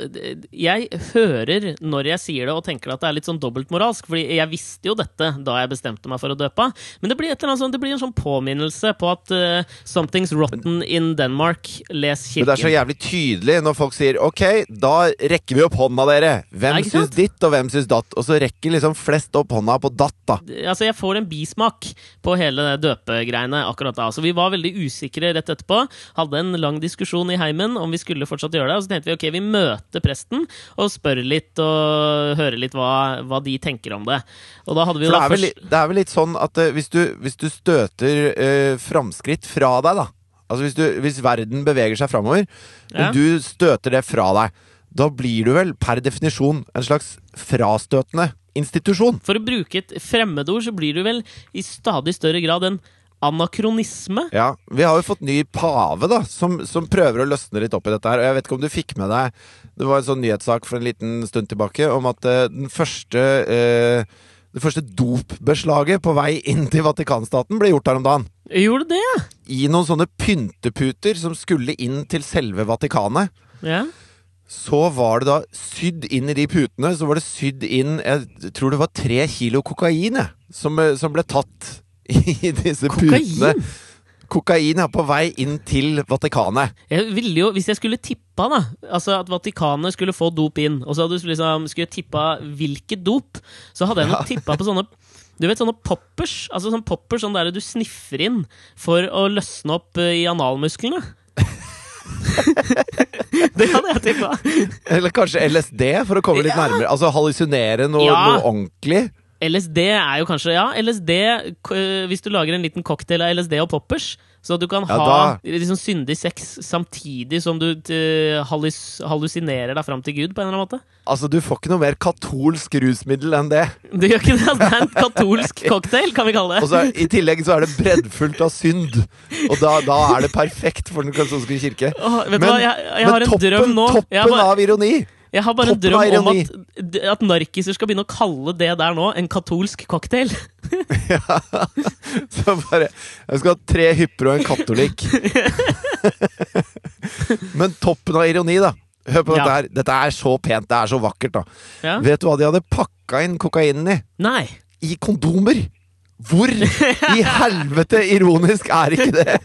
Jeg hører når jeg sier det, og tenker at det er litt sånn dobbeltmoralsk. Fordi jeg visste jo dette da jeg bestemte meg for å døpe. Men det blir, et eller annet sånn, det blir en sånn påminnelse på at uh, something's rotten in Denmark. Les Men det er så jævlig tydelig når folk sier ok, da rekker vi opp hånda, dere. Hvem syns ditt, og hvem syns datt? Og så rekker liksom flest opp hånda på datt, da. Altså, jeg får en bismak på hele døpegreiene akkurat da. Så vi var veldig usikre rett etterpå. Hadde en lang diskusjon i heimen om vi skulle fortsatt gjøre det. Og så tenkte vi ok, vi møter presten og spør litt og hører litt hva, hva de tenker om det. Og da hadde vi jo det er vel, det er vel litt sånn at uh, hvis, du, hvis du støter uh, framskritt fra deg, da Altså hvis, du, hvis verden beveger seg framover, Ja. og du støter det fra deg, da blir du vel per definisjon en slags frastøtende institusjon. For å bruke et fremmedord, så blir du vel i stadig større grad en anakronisme. Ja, Vi har jo fått ny pave, da, som, som prøver å løsne litt opp i dette her. Og jeg vet ikke om du fikk med deg Det var en sånn nyhetssak for en liten stund tilbake om at uh, den første uh, det første dopbeslaget på vei inn til Vatikanstaten ble gjort her om dagen. Gjorde det? I noen sånne pynteputer som skulle inn til selve Vatikanet. Ja. Så var det da sydd inn i de putene Så var det sydd inn Jeg tror det var tre kilo kokain jeg, som, eh, som ble tatt i disse Kokain? putene. Kokain er på vei inn til Vatikanet. Jeg ville jo, Hvis jeg skulle tippa da Altså at Vatikanet skulle få dop inn, og så hadde du liksom, skulle tippa hvilket dop, så hadde jeg nok tippa på sånne du vet sånne poppers? Altså sånn poppers sånn der du sniffer inn for å løsne opp eh, i analmusklene. det hadde jeg tippa. Eller kanskje LSD, for å komme litt Ja. nærmere. Altså hallusinere noe, Ja. noe ordentlig. LSD er jo kanskje Ja, LSD Hvis du lager en liten cocktail av LSD og poppers, så du kan Ja, ha liksom syndig sex samtidig som du eh, hallus hallusinerer deg fram til Gud, på en eller annen måte. Altså, du får ikke noe mer katolsk rusmiddel enn det. Du gjør ikke det. altså, Det er en katolsk cocktail, kan vi kalle Og det. så I tillegg så er det breddfullt av synd. Og da, da er det perfekt for den katolske kirke. Åh, vet du hva, jeg, jeg har en toppen, toppen av ironi! Jeg har bare en drøm om at, at narkiser skal begynne å kalle det der nå en katolsk cocktail. Så bare Jeg skal ha tre hypper og en katolikk. Men toppen av ironi, da. Hør på Ja. dette her. Dette er så pent. Det er så vakkert, da. Ja? Vet du hva de hadde pakka inn kokainen i? Nei. I kondomer! Hvor i helvete ironisk er ikke det?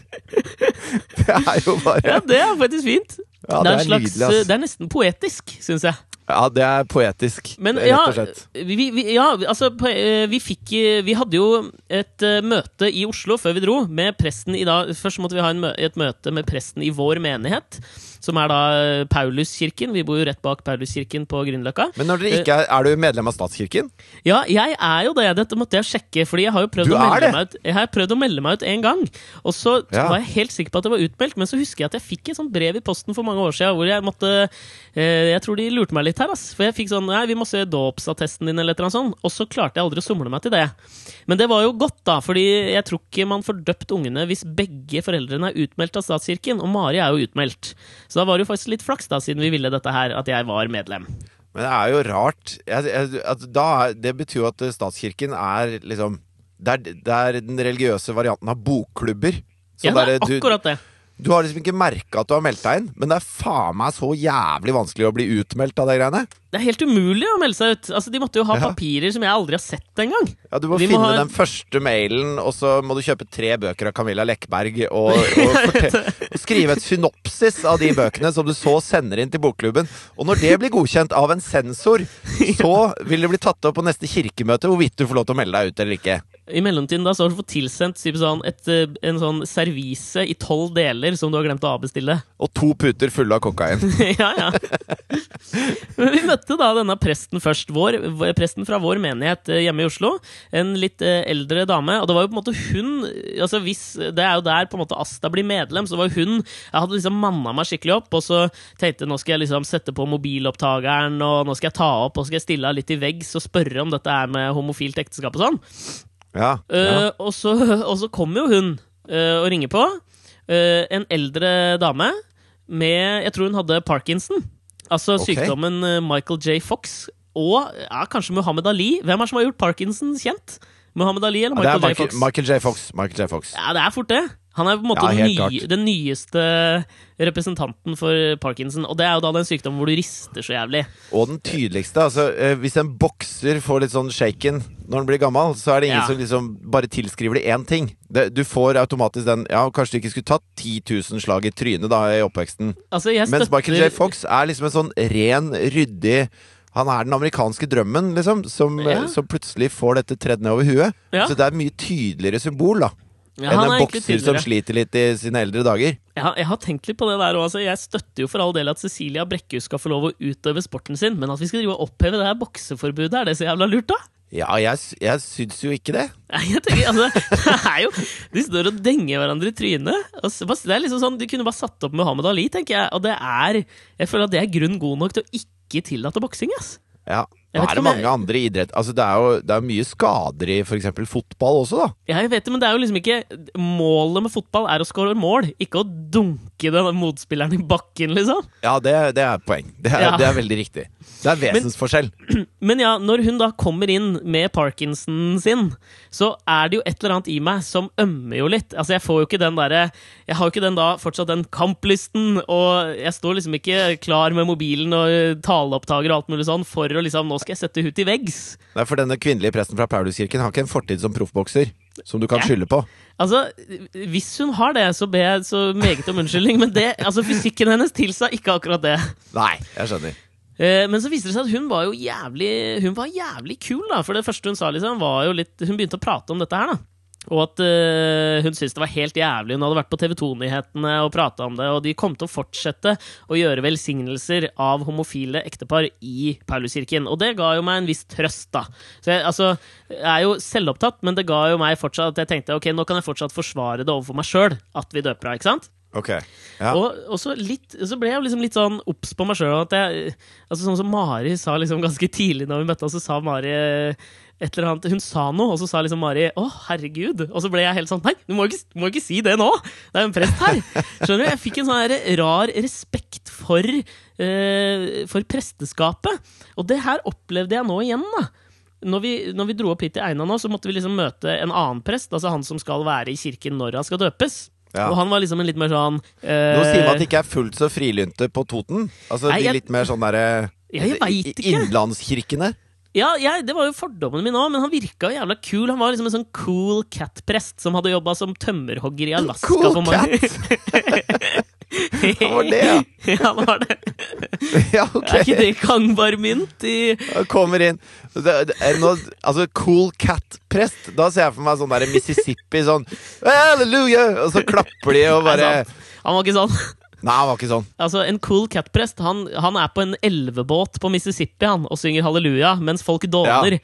Det er jo bare Ja, det er faktisk fint. Ja, det, det er er en slags, nydelig, ass. det er nesten poetisk, syns jeg. Ja, det er poetisk. Men rett og slett. vi, vi, ja, altså eh, Vi fikk eh, Vi hadde jo et eh, møte i Oslo før vi dro, med presten i dag Først måtte vi ha mø- et møte med presten i vår menighet, som er da eh, Pauluskirken. Vi bor jo rett bak Pauluskirken på Grünerløkka. Men når dere ikke er, er du medlem av statskirken? Ja, jeg er jo det. Dette måtte jeg sjekke, fordi jeg har jo prøvd, å melde, meg ut, jeg har prøvd å melde meg ut en gang. Og så Ja. var jeg helt sikker på at det var utmeldt, men så husker jeg at jeg fikk et sånt brev i posten for mange år siden hvor jeg måtte eh, Jeg tror de lurte meg litt her, ass. For jeg fikk sånn Nei, vi må se dåpsattesten din, eller et eller annet sånt. Og så klarte jeg aldri å somle meg til det. Men det var jo godt, da, fordi jeg tror ikke man får døpt ungene hvis begge foreldrene er utmeldt av statskirken, og Mari er jo utmeldt. Så da var det jo faktisk litt flaks, da, siden vi ville dette her, at jeg var medlem. Men det er jo rart jeg, jeg, da, Det betyr jo at statskirken er liksom det er, det er den religiøse varianten av bokklubber. Så Ja, det der, er du, akkurat det. du har liksom ikke merka at du har meldt deg inn, men det er faen meg så jævlig vanskelig å bli utmeldt av de greiene. Det er helt umulig å melde seg ut. Altså, De måtte jo ha Ja. papirer som jeg aldri har sett engang. Ja, Du må må finne ha- den første mailen, og så må du kjøpe tre bøker av Camilla Lekberg. Og, og, fortell, og skrive et synopsis av de bøkene som du så sender inn til bokklubben. Og når det blir godkjent av en sensor, så vil det bli tatt opp på neste kirkemøte hvorvidt du får lov til å melde deg ut eller ikke. I mellomtiden da så har du fått tilsendt typ sånn, et, eh, en sånn servise i tolv deler som du har glemt å avbestille. Og to puter fulle av kokain. ja, ja. Men vi møtte da denne presten først. Vår, presten fra vår menighet eh, hjemme i Oslo. En litt eh, eldre dame. Og det var jo på en måte hun altså hvis, Det er jo der på en måte Asta blir medlem. Så det var hun Jeg hadde liksom manna meg skikkelig opp, og så tenkte jeg nå skal jeg liksom sette på mobilopptakeren, og nå skal jeg ta opp og skal jeg stille litt i veggs og spørre om dette er med homofilt ekteskap og sånn. Ja, ja. Uh, og, så, og så kommer jo hun uh, og ringer på. Uh, en eldre dame med Jeg tror hun hadde parkinson. Altså okay. sykdommen eh, Michael J. Fox. Og ja, kanskje Muhammad Ali. Hvem er det som har gjort parkinson kjent? Muhammad Ali eller Michael, Michael J. Fox? Michael J. Fox. Michael J. Fox. Ja, det er fort det. Han er på en måte Ja, den, nye, den nyeste representanten for parkinson. Og det er jo da den sykdommen hvor du rister så jævlig. Og den tydeligste, altså eh, Hvis en bokser får litt sånn shaken når han blir gammel, så er det ingen Ja. som liksom bare tilskriver det én ting. Det, du får automatisk den Ja, kanskje du ikke skulle tatt 10 000 slag i trynet da i oppveksten. Altså, jeg Mens Michael J. Fox er liksom en sånn ren, ryddig han er den amerikanske drømmen, liksom, som, Ja. som plutselig får dette tredd ned over huet. Ja. Så det er mye tydeligere symbol da Ja, enn en er bokser som sliter litt i sine eldre dager. Har, jeg har tenkt litt på det der òg. Altså. Jeg støtter jo for all del at Cecilia Brekkhus skal få lov å utøve sporten sin, men at vi skal drive og oppheve det her bokseforbudet, er det så jævla lurt, da? Ja, jeg, jeg syns jo ikke det. Nei, jeg tenker, altså, det er jo De står og denger hverandre i trynet. Og det er liksom sånn, De kunne bare satt opp Muhammad Ali, tenker jeg. Og det er Jeg føler at det er grunn god nok til å ikke tillate boksing. ass. Ja. Jeg Nå er det mange mange andre idrett Altså Det er jo det er mye skader i f.eks. fotball også, da. Ja, jeg vet det, men det er jo liksom ikke Målet med fotball er å skåre mål, ikke å dunke den motspilleren i bakken, liksom. Ja, det, det er poeng. Det er, Ja. det er veldig riktig. Det er vesensforskjell. Men ja, når hun da kommer inn med parkinson sin, så er det jo et eller annet i meg som ømmer jo litt. Altså, jeg får jo ikke den derre Jeg har jo ikke den da fortsatt den kamplysten, og jeg står liksom ikke klar med mobilen og taleopptaker og alt mulig sånn for å liksom Nå skal jeg sette hut i veggs. Nei, for denne kvinnelige presten fra Pauluskirken har ikke en fortid som proffbokser som du kan skylde på. Altså, hvis hun har det, så ber jeg så meget om unnskyldning, men det, altså, fysikken hennes tilsa ikke akkurat det. Nei, jeg skjønner. Eh, Men så viste det seg at hun var jo jævlig Hun var jævlig kul, da. For det første hun sa, liksom, var jo litt Hun begynte å prate om dette her, da. Og at uh, hun syntes det var helt jævlig. Hun hadde vært på TV 2-nyhetene og prata om det, og de kom til å fortsette å gjøre velsignelser av homofile ektepar i Pauluskirken. Og det ga jo meg en viss trøst, da. Så jeg, altså, jeg er jo selvopptatt, men det ga jo meg fortsatt at jeg tenkte ok, nå kan jeg fortsatt forsvare det overfor meg sjøl at vi døper henne, ikke sant? Ok. Ja. Og, og så, litt, så ble jeg liksom litt sånn obs på meg sjøl. Altså sånn som Mari sa liksom ganske tidlig når vi møtte henne, så sa Mari et eller annet, Hun sa noe, og så sa liksom Mari 'Å, herregud'. Og så ble jeg helt sånn Nei, du må ikke, du må ikke si det nå! Det er jo en prest her! Skjønner du? Jeg fikk en sånn rar respekt for, uh, for presteskapet. Og det her opplevde jeg nå igjen, da. Når vi, når vi dro opp hit til Eina nå, så måtte vi liksom møte en annen prest, altså han som skal være i kirken når han skal døpes. Ja. Og han var liksom en litt mer sånn eh, Nå sier man at de ikke er fullt så frilynte på Toten. Altså Nei, de litt mer sånn derre Ja, jeg vet ikke. Innlandskirkene. Ja, jeg, det var jo fordommen min òg, men han virka jo jævla kul. Han var liksom en sånn cool cat-prest som hadde jobba som tømmerhogger i Alaska. Cool for mange- Han var det, ja. ja, han var det. Ja, ok. Er ikke det gangbarmynt i Han kommer inn det, det noe, Altså, Cool Cat-prest. Da ser jeg for meg sånn der Mississippi sånn Halleluja! Og så klapper de og bare. Han var ikke sånn. Nei, han var ikke sånn. Altså, En cool cat-prest han, han er på en elvebåt på Mississippi han, og synger halleluja mens folk dåner.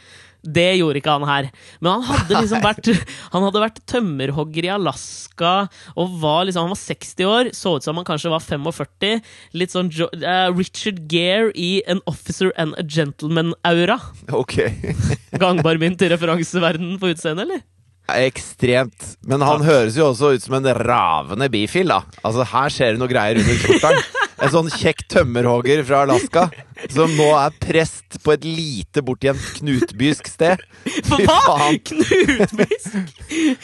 Det gjorde ikke han her. Men han hadde liksom vært Han hadde vært tømmerhogger i Alaska og var liksom Han var 60 år, så ut som han kanskje var 45. Litt sånn jo, uh, Richard Gere i An Officer and a Gentleman-aura. Ok. Gangbar mynt i referanseverdenen på utseendet, eller? Ekstremt. Men han høres jo også ut som en ravende bifil, da. Altså, her skjer det noe greier under skjorteren. En sånn kjekk tømmerhogger fra Alaska som nå er prest på et lite bortgjemt knutbysk sted. Fy hva?! Knutbysk!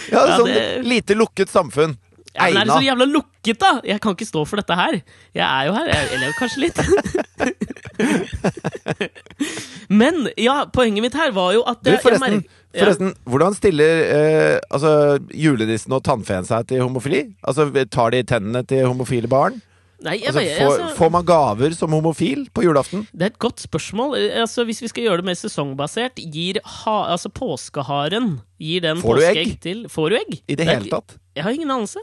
Ja, Ja, sånn det- lite lukket samfunn. Ja, men er det så jævla lukket, da? Jeg kan ikke stå for dette her. Jeg er jo her. Jeg, eller kanskje litt. men ja, poenget mitt her var jo at Du, jeg, jeg forresten, hvordan stiller eh, altså, julenissen og tannfeen seg til homofili? Altså, Tar de tennene til homofile barn? Nei, jeg, Altså, bare- får, altså, får man gaver som homofil på julaften? det er et godt spørsmål. Eh, Altså, hvis vi skal gjøre det mer sesongbasert, gir ha, altså påskeharen Gir den Får du egg? påskeegg til Får du egg? I det hele tatt? Jeg har ingen anelse.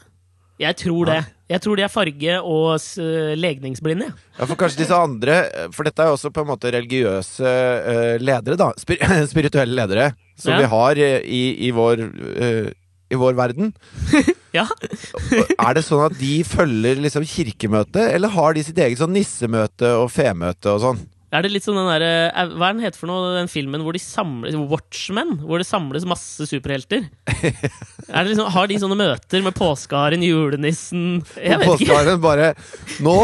Jeg tror det. Jeg tror de er farge- og s- legningsblinde. Ja, for kanskje disse andre For dette er jo også på en måte religiøse eh, ledere, da. Spir spirituelle ledere. Som Ja. vi har eh, i, i, vår, eh, i vår verden. Ja. Er det sånn at de følger liksom kirkemøtet, eller har de sitt eget sånn nissemøte og femøte og sånn? Er det litt sånn den der, eh, Hva er den heter for noe, den filmen hvor de samles Watchmen? Hvor det samles masse superhelter? er det liksom, har de sånne møter med påskeharen, julenissen Jeg vet ikke. bare Nå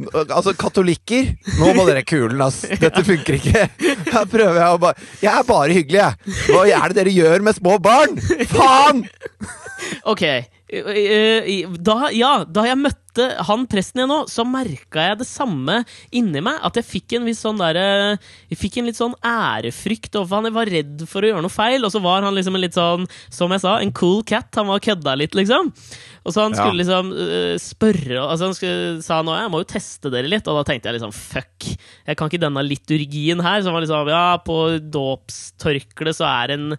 Altså, katolikker, nå må dere kulen, ass. Dette funker ikke. Her prøver jeg å bare Jeg er bare hyggelig, jeg. Hva er det dere gjør med små barn? Faen! Ok. Eh, eh, Da, ja, da jeg møtte han presten igjen nå, så merka jeg det samme inni meg. At jeg fikk en viss sånn der, Jeg fikk en litt sånn ærefrykt overfor han. Jeg var redd for å gjøre noe feil, og så var han liksom en litt sånn, som jeg sa, en cool cat. Han var kødda litt, liksom. Og så han Ja. skulle liksom uh, spørre Altså Han skulle, sa nå jeg må jo teste dere litt, og da tenkte jeg liksom fuck. Jeg kan ikke denne liturgien her, som var liksom Ja, på dåpstørkleet så er en,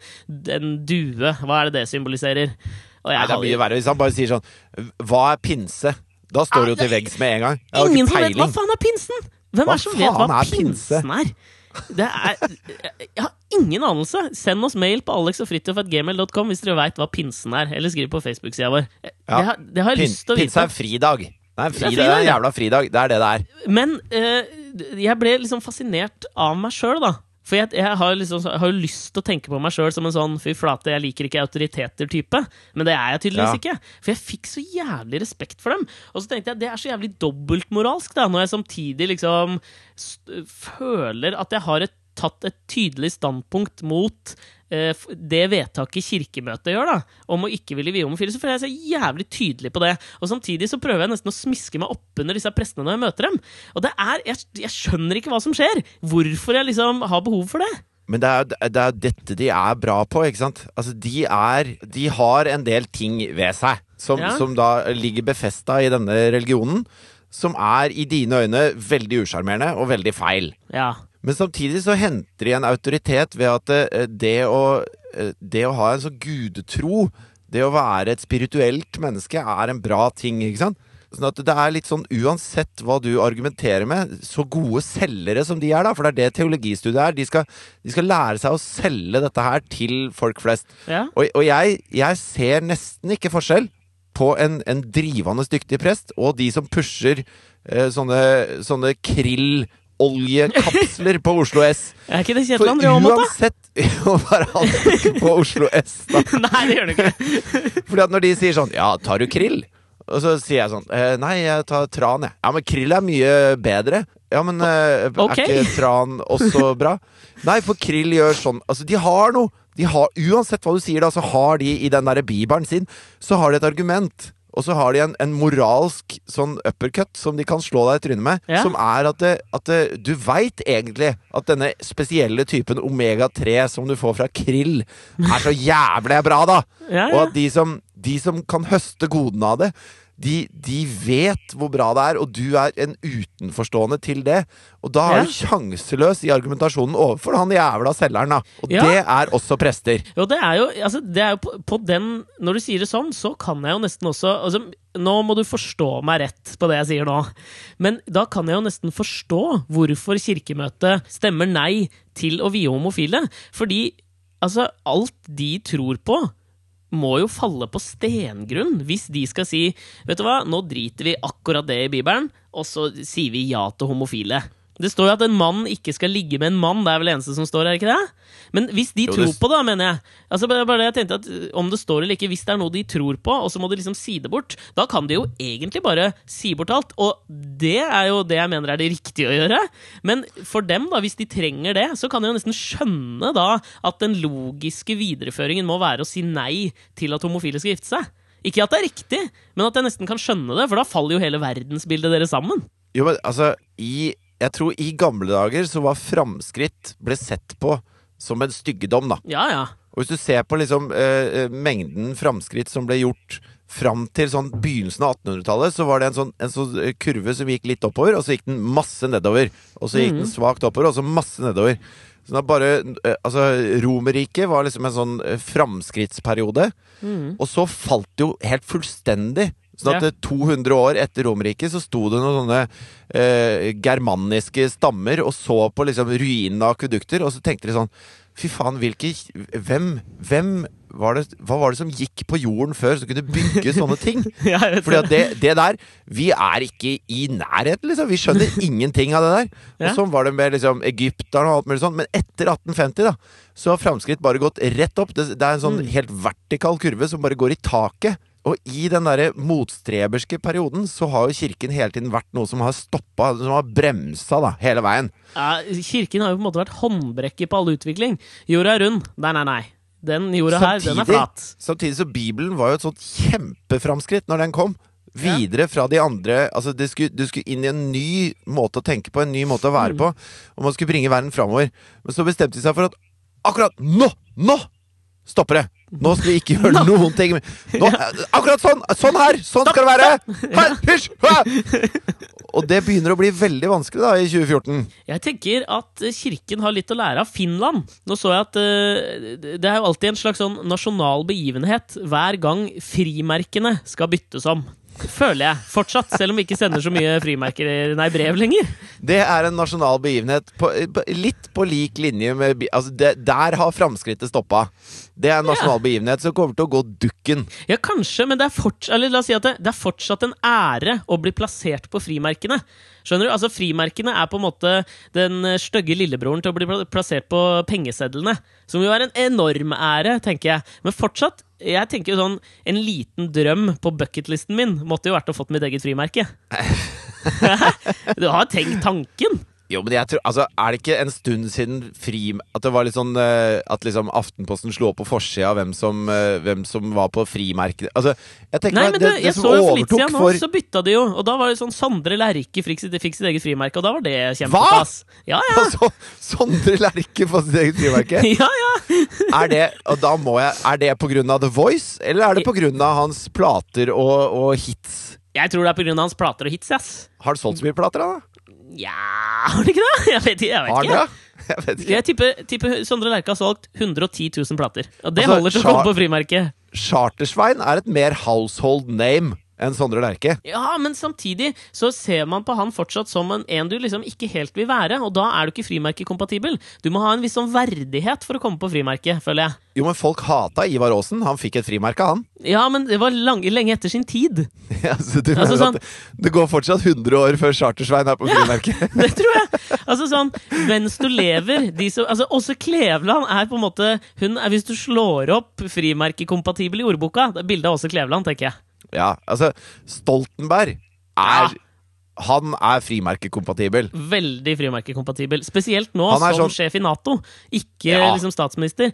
en due. Hva er det det symboliserer? Og jeg Nei, det er mye verre hvis han bare sier sånn Hva er pinse? Da står du jo til veggs med en gang. Ingen som vet hva faen er pinsen! Hvem Hva er som vet hva er pinse? pinsen er? Det er Jeg har ingen anelse! Send oss mail på alexogfritjof.gmail.com hvis dere veit hva pinsen er. Eller skriv på Facebook-sida vår. Det, har, det har jeg Pin, lyst til å pinse er fridag. Det er en, er fridag, det er en jævla fridag. Det er det det er. Men uh, jeg ble liksom fascinert av meg sjøl, da. For jeg, jeg, har liksom, har jo lyst til å tenke på meg sjøl som en sånn fy flate, jeg liker ikke autoriteter-type. Men det er jeg tydeligvis Ja. ikke. For jeg fikk så jævlig respekt for dem. Og så tenkte jeg det er så jævlig dobbeltmoralsk, da, når jeg samtidig liksom føler at jeg har et, tatt et tydelig standpunkt mot det vedtaket Kirkemøtet gjør, da, om å ikke ville vie homofile, så føler jeg så jævlig tydelig på det. Og samtidig så prøver jeg nesten å smiske meg oppunder disse prestene når jeg møter dem. Og det er, jeg, jeg skjønner ikke hva som skjer. Hvorfor jeg liksom har behov for det. Men det er, det er dette de er bra på, ikke sant? Altså, de er De har en del ting ved seg som, Ja. som da ligger befesta i denne religionen, som er i dine øyne veldig usjarmerende og veldig feil. Ja. Men samtidig så henter de en autoritet ved at eh, det å eh, det å ha en sånn gudetro, det å være et spirituelt menneske, er en bra ting, ikke sant? Sånn at det er litt sånn uansett hva du argumenterer med, så gode selgere som de er, da, for det er det teologistudiet er. De skal, de skal lære seg å selge dette her til folk flest. Ja. Og, og jeg, jeg ser nesten ikke forskjell på en, en drivende dyktig prest og de som pusher eh, sånne, sånne krillolje-kapsler på Oslo S. Er ikke det Kjetil André Aamodt, da? uansett Jo, bare han på Oslo S, da. Nei, det gjør det ikke. Fordi at når de sier sånn Ja, tar du krill? Og så sier jeg sånn eh, Nei, jeg tar tran, jeg. Ja, men krill er mye bedre. Ja, men okay. Er ikke tran også bra? Nei, for krill gjør sånn Altså, de har noe. De har, uansett hva du sier, da, så har de i den derre bibelen sin, så har de et argument. Og så har de en, en moralsk sånn uppercut som de kan slå deg i trynet med. Ja. Som er at, det, at det, du veit egentlig at denne spesielle typen omega-3 som du får fra krill, er så jævlig bra, da! Ja, Og at de som, de som kan høste godene av det, de, de vet hvor bra det er, og du er en utenforstående til det. Og da er Ja. du sjanseløs i argumentasjonen overfor han jævla selgeren, da. Og Ja. det er også prester. Jo, det er jo, altså, det er jo på, på den Når du sier det sånn, så kan jeg jo nesten også altså, Nå må du forstå meg rett på det jeg sier nå. Men da kan jeg jo nesten forstå hvorfor Kirkemøtet stemmer nei til å vie homofile. Fordi altså, alt de tror på må jo falle på stengrunn hvis de skal si Vet du hva, nå driter vi akkurat det i Bibelen, og så sier vi ja til homofile. Det står jo at en mann ikke skal ligge med en mann. Det er vel det eneste som står her, ikke det? Men hvis de Jo, tror det- på det, mener jeg Altså bare, bare jeg tenkte at uh, Om det står eller ikke, hvis det er noe de tror på, og så må de liksom si det bort, da kan de jo egentlig bare si bort alt. Og det er jo det jeg mener er det riktige å gjøre. Men for dem, da, hvis de trenger det, så kan jeg jo nesten skjønne da at den logiske videreføringen må være å si nei til at homofile skal gifte seg. Ikke at det er riktig, men at jeg nesten kan skjønne det, for da faller jo hele verdensbildet deres sammen. Jo, men altså, i Jeg tror i gamle dager så var framskritt ble sett på som en styggedom, da. Ja, ja. Og hvis du ser på liksom eh, eh, mengden framskritt som ble gjort fram til sånn begynnelsen av 1800-tallet, så var det en sånn, en sånn eh, kurve som gikk litt oppover, og så gikk den masse nedover. Og så gikk den svakt oppover, og så masse nedover. Sånn at bare eh, Altså, Romerriket var liksom en sånn framskrittsperiode. Og så falt det jo helt fullstendig. Sånn at Ja. eh, 200 år etter Romerriket så sto det noen sånne eh, germaniske stammer og så på liksom ruinene av akvedukter, og så tenkte de sånn Fy faen, hvilke Hvem, hvem var det, Hva var det som gikk på jorden før som kunne bygge sånne ting? ja Fordi at det, det der Vi er ikke i nærheten, liksom. Vi skjønner ingenting av det der. Og Ja. sånn var det med liksom Egypterne og alt mulig sånt. Men etter 1850, da, så har framskritt bare gått rett opp. Det, det er en sånn Mm. helt vertikal kurve som bare går i taket. Og i den derre motstreberske perioden så har jo kirken hele tiden vært noe som har stoppa, som har bremsa, da, hele veien. Ja, kirken har jo på en måte vært håndbrekket på all utvikling. Jorda er rund. Nei, nei, nei. Den jorda her, den er flat. samtidig så Bibelen var jo et sånt kjempeframskritt når den kom. Videre fra de andre Altså du skulle, Du skulle inn i en ny måte å tenke på, en ny måte å være Mm. på. Og man skulle bringe verden framover. Men så bestemte de seg for at akkurat nå! Nå stopper det! Nå skal vi ikke gjøre noen ting. Nå, akkurat sånn! Sånn her! Sånn skal det være! Her, hysj! Og det begynner å bli veldig vanskelig da i 2014. Jeg tenker at eh, kirken har litt å lære av Finland. Nå så jeg at uh, det er jo alltid en slags sånn nasjonal begivenhet hver gang frimerkene skal byttes om. Føler jeg. Fortsatt, selv om vi ikke sender så mye frimerker, nei, brev lenger. Det er en nasjonal begivenhet på, litt på lik linje med altså det, Der har framskrittet stoppa. Det er en nasjonal begivenhet som kommer til å gå dukken. Ja, kanskje, men det er, fortsatt, eller, si det, det er fortsatt en ære å bli plassert på frimerkene. Skjønner du? Altså, Frimerkene er på en måte den stygge lillebroren til å bli plassert på pengesedlene. Som jo er en enorm ære, tenker jeg. Men fortsatt, jeg tenker jo sånn En liten drøm på bucketlisten min måtte jo vært å fått mitt eget frimerke. du har tenkt tanken? Jo, men jeg tror, altså, Er det ikke en stund siden fri At det var litt sånn eh, At liksom Aftenposten slo opp på forsida hvem, som, eh, hvem som var på frimerket Altså, jeg tenker Nei, men det, det, det som så jo for litt siden nå, så bytta de jo. Og da var det sånn Sondre Lerche fikk fikk sitt eget frimerke, og da var det kjempepass. Ja, ja. Altså, Sondre Lerche får sitt eget frimerke? ja, ja. Er det, og da må jeg, er det på grunn av The Voice, eller er det på grunn av hans plater og, og hits? Jeg tror det er pga. hans plater og hits. ass Har han solgt så mye plater, da? Ja, har det ikke det? Jeg vet, ikke- jeg vet ikke. Jeg vet ikke. Jeg tipper, tipper Sondre Lerche har solgt 110 000 plater. Og det Altså, holder til å komme på frimerket. Chartersvein er et mer household name enn Sondre Lerche. Ja, men samtidig så ser man på han fortsatt som en, en du liksom ikke helt vil være, og da er du ikke frimerkekompatibel. Du må ha en viss sånn verdighet for å komme på frimerket, føler jeg. Jo, men folk hata Ivar Aasen. Han fikk et frimerke, han. Ja, men det var lang, lenge etter sin tid. Altså, du Altså, mener sånn- at det går fortsatt 100 år før Chartersvein er på frimerket? Ja, Det tror jeg. Altså sånn, Mens du lever de som, altså Også Kleveland er på en måte hun er, Hvis du slår opp frimerkekompatibel i ordboka, det er bildet av Åse Kleveland, tenker jeg. Ja, altså Stoltenberg Ja. er Han er frimerkekompatibel. Veldig frimerkekompatibel. Spesielt nå som sånn- sjef i Nato, ikke Ja. liksom statsminister.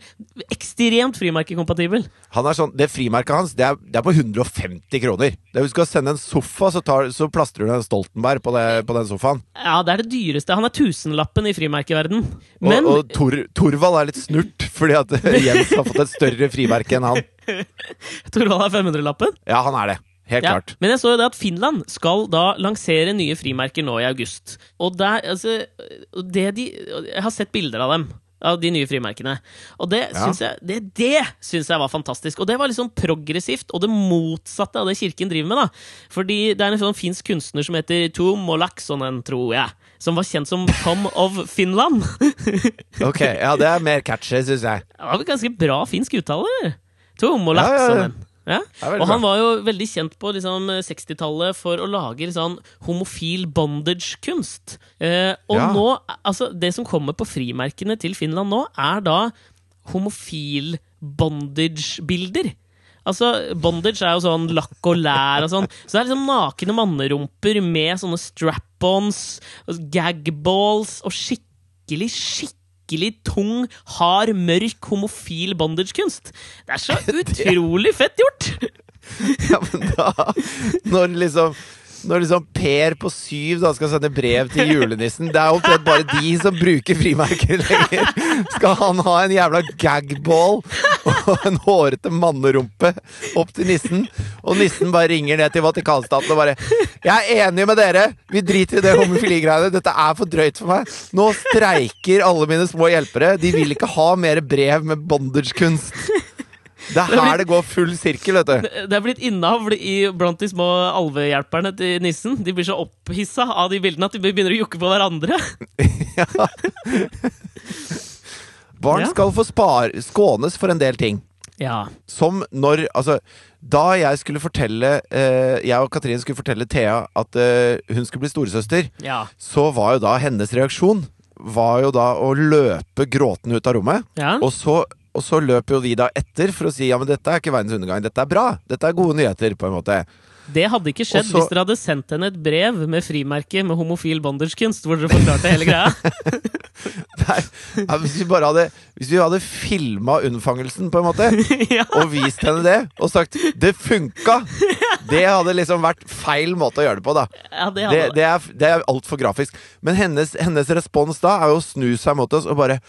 Ekstremt frimerkekompatibel. Han er sånn, Det frimerket hans det er, det er på 150 kroner. Det er Hvis du skal sende en sofa, så, tar, så plastrer du en Stoltenberg på, det, på den sofaen. Ja, det er det dyreste. Han er tusenlappen i frimerkeverden. Og, og Tor, Torvald er litt snurt, fordi at Jens har fått et større frimerke enn han. Torvald er 500-lappen. Ja, han er det. Helt Ja, klart. men jeg så jo det at Finland skal da lansere nye frimerker nå i august. Og der, altså det de, Jeg har sett bilder av dem. Av de nye frimerkene. Og det Ja. syns jeg, det, det synes jeg var fantastisk. Og det var liksom progressivt, og det motsatte av det kirken driver med. da Fordi det er en sånn finsk kunstner som heter Tom Molaksonen, tror jeg. Som var kjent som Tom of Finland. Ok, Ja, det er mer catchy, syns jeg. Det var ganske bra finsk uttale. Tom Ja, ja, ja. Ja, Og han var jo veldig kjent på liksom, 60-tallet for å lage sånn homofil bondage-kunst. Eh, og nå, altså det som kommer på frimerkene til Finland nå, er da homofil bondage-bilder. Altså, Bondage er jo sånn lakk og lær og sånn. Så det er liksom nakne mannerumper med sånne strap-ons, gagballs og skikkelig, skikkelig tung, hard, mørk, homofil bondage-kunst. Det er så utrolig fett gjort! Ja, men da Når liksom når liksom Per på syv da skal sende brev til julenissen Det er omtrent bare de som bruker frimerker lenger. Skal han ha en jævla gagball og en hårete mannerumpe opp til nissen? Og nissen bare ringer ned til Vatikanstaten og bare 'Jeg er enig med dere! Vi driter i det homofiligreiene. Dette er for drøyt for meg.' Nå streiker alle mine små hjelpere. De vil ikke ha mer brev med bondagekunst. Det er her det går full sirkel, vet du. Det er blitt innavl i, blant de små alvehjelperne til nissen. De blir så opphissa av de bildene at de begynner å jukke på hverandre. ja. Barn skal få spar, skånes for en del ting. Ja. Som når Altså, da jeg skulle fortelle eh, Jeg og Katrin skulle fortelle Thea at eh, hun skulle bli storesøster, Ja. så var jo da hennes reaksjon Var jo da å løpe gråtende ut av rommet. ja. Og så, og så løper jo vi da etter for å si ja, men dette er ikke verdens undergang. Dette er bra. Dette er gode nyheter, på en måte. Det hadde ikke skjedd Og så- hvis dere hadde sendt henne et brev med frimerke med homofil bonderskunst, hvor dere forklarte hele greia. Nei, ja, hvis vi bare hadde Hvis vi hadde filma unnfangelsen, på en måte, ja. og vist henne det, og sagt 'det funka', det hadde liksom vært feil måte å gjøre det på, da. ja, det Det, hadde det er, det er altfor grafisk. Men hennes, hennes respons da er jo å snu seg mot oss og bare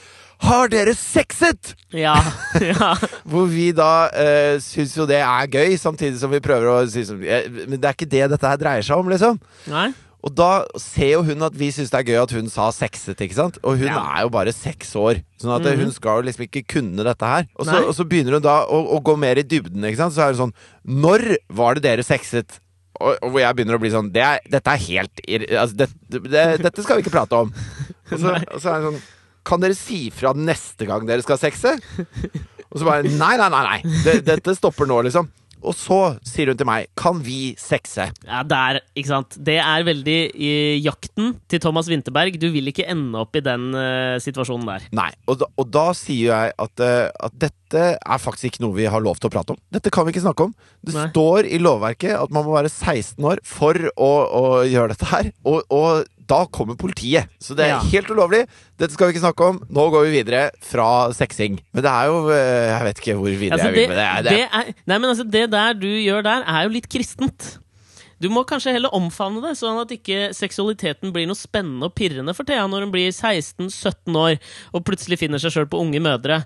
Har dere sexet?! Ja. ja. Hvor vi da uh, syns jo det er gøy, samtidig som vi prøver å si som Men det er ikke det dette her dreier seg om, liksom. Nei. Og da ser jo hun at vi syns det er gøy at hun sa sexet, ikke sant? Og hun Ja. er jo bare seks år, sånn at mm -hmm. hun skal jo liksom ikke kunne dette her. Og så, og så begynner hun da å, å gå mer i dybden, ikke sant? Så er det sånn Når var det dere sexet? Og, og hvor jeg begynner å bli sånn det er, Dette er helt altså, det, det, Dette skal vi ikke prate om. Og så, og så er det sånn Kan dere si fra neste gang dere skal sexe? Og så bare Nei, nei, nei. nei. Dette stopper nå, liksom. Og så sier hun til meg Kan vi sexe? Ja, der, ikke sant. Det er veldig i jakten til Thomas Winterberg. Du vil ikke ende opp i den uh, situasjonen der. Nei, og da, og da sier jeg at, uh, at dette er faktisk ikke noe vi har lov til å prate om. Dette kan vi ikke snakke om. Det Nei. står i lovverket at man må være 16 år for å, å gjøre dette her. Og, og da kommer politiet. Så det er Ja. helt ulovlig. Dette skal vi ikke snakke om. Nå går vi videre fra sexing. Men det er jo eh, Jeg vet ikke hvor videre Altså, jeg vil med det. det. det er, nei, men altså, det der du gjør der, er jo litt kristent. Du må kanskje heller omfavne det, sånn at ikke seksualiteten blir noe spennende og pirrende for Thea når hun blir 16-17 år og plutselig finner seg sjøl på unge mødre.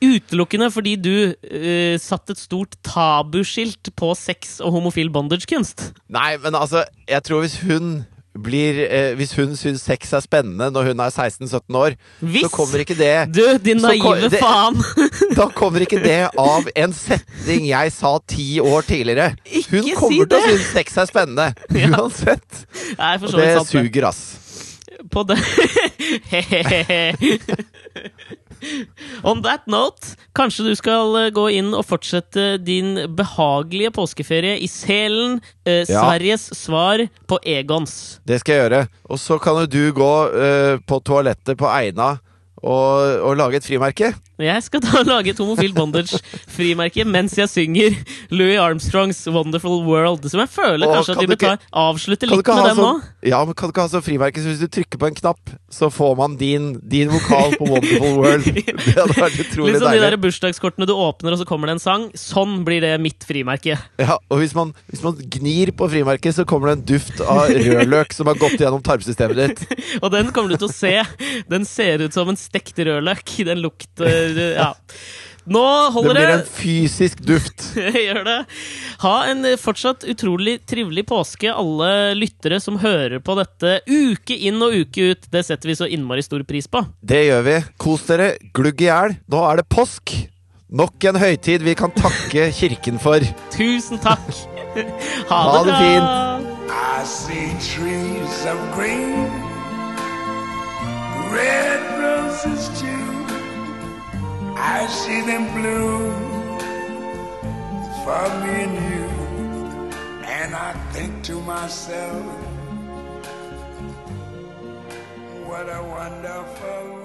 Utelukkende fordi du uh, satt et stort tabuskilt på sex og homofil bondage-kunst. Nei, men altså, jeg tror hvis hun blir eh, Hvis hun syns sex er spennende når hun er 16-17 år, Hvis så kommer ikke det Du, din naive det- faen! Da kommer ikke det av en setning jeg sa ti år tidligere. Ikke Hun si kommer til å synes sex er spennende. Ja. Uansett. Nei, Og det. suger, ass. På det On that note, kanskje du skal eh, gå inn og fortsette din behagelige påskeferie i Selen. Eh, Ja. Sveriges svar på Egons. Det skal jeg gjøre. Og så kan jo du gå eh, på toalettet på Eina og, og lage et frimerke. Jeg skal da lage et homofilt bondage-frimerke mens jeg synger Louis Armstrongs 'Wonderful World', som jeg føler og kanskje at kan vi du bør avslutte litt med den nå. sånn, ja, men kan du ikke ha sånn frimerke, så hvis du trykker på en knapp, så får man din, din vokal på Wonderful World. Det hadde vært utrolig Litt sånn de der bursdagskortene du åpner, og så kommer det en sang. Sånn blir det mitt frimerke. Ja, og hvis man, hvis man gnir på frimerket, så kommer det en duft av rødløk som har gått gjennom tarmsystemet ditt. Og den kommer du til å se. Den ser ut som en stekt rødløk. Den lukter Ja. Nå Det blir det. en fysisk duft. Gjør det. Ha en eh, fortsatt utrolig trivelig påske, alle lyttere som hører på dette uke inn og uke ut. Det setter vi så innmari stor pris på. Det gjør vi. Kos dere. Glugg i hjel. Nå er det påsk. Nok en høytid vi kan takke Kirken for. Tusen takk! Ha Ha det fint. I see trees of green, red roses too. I see them bloom for me and you. And I think to myself, what a wonderful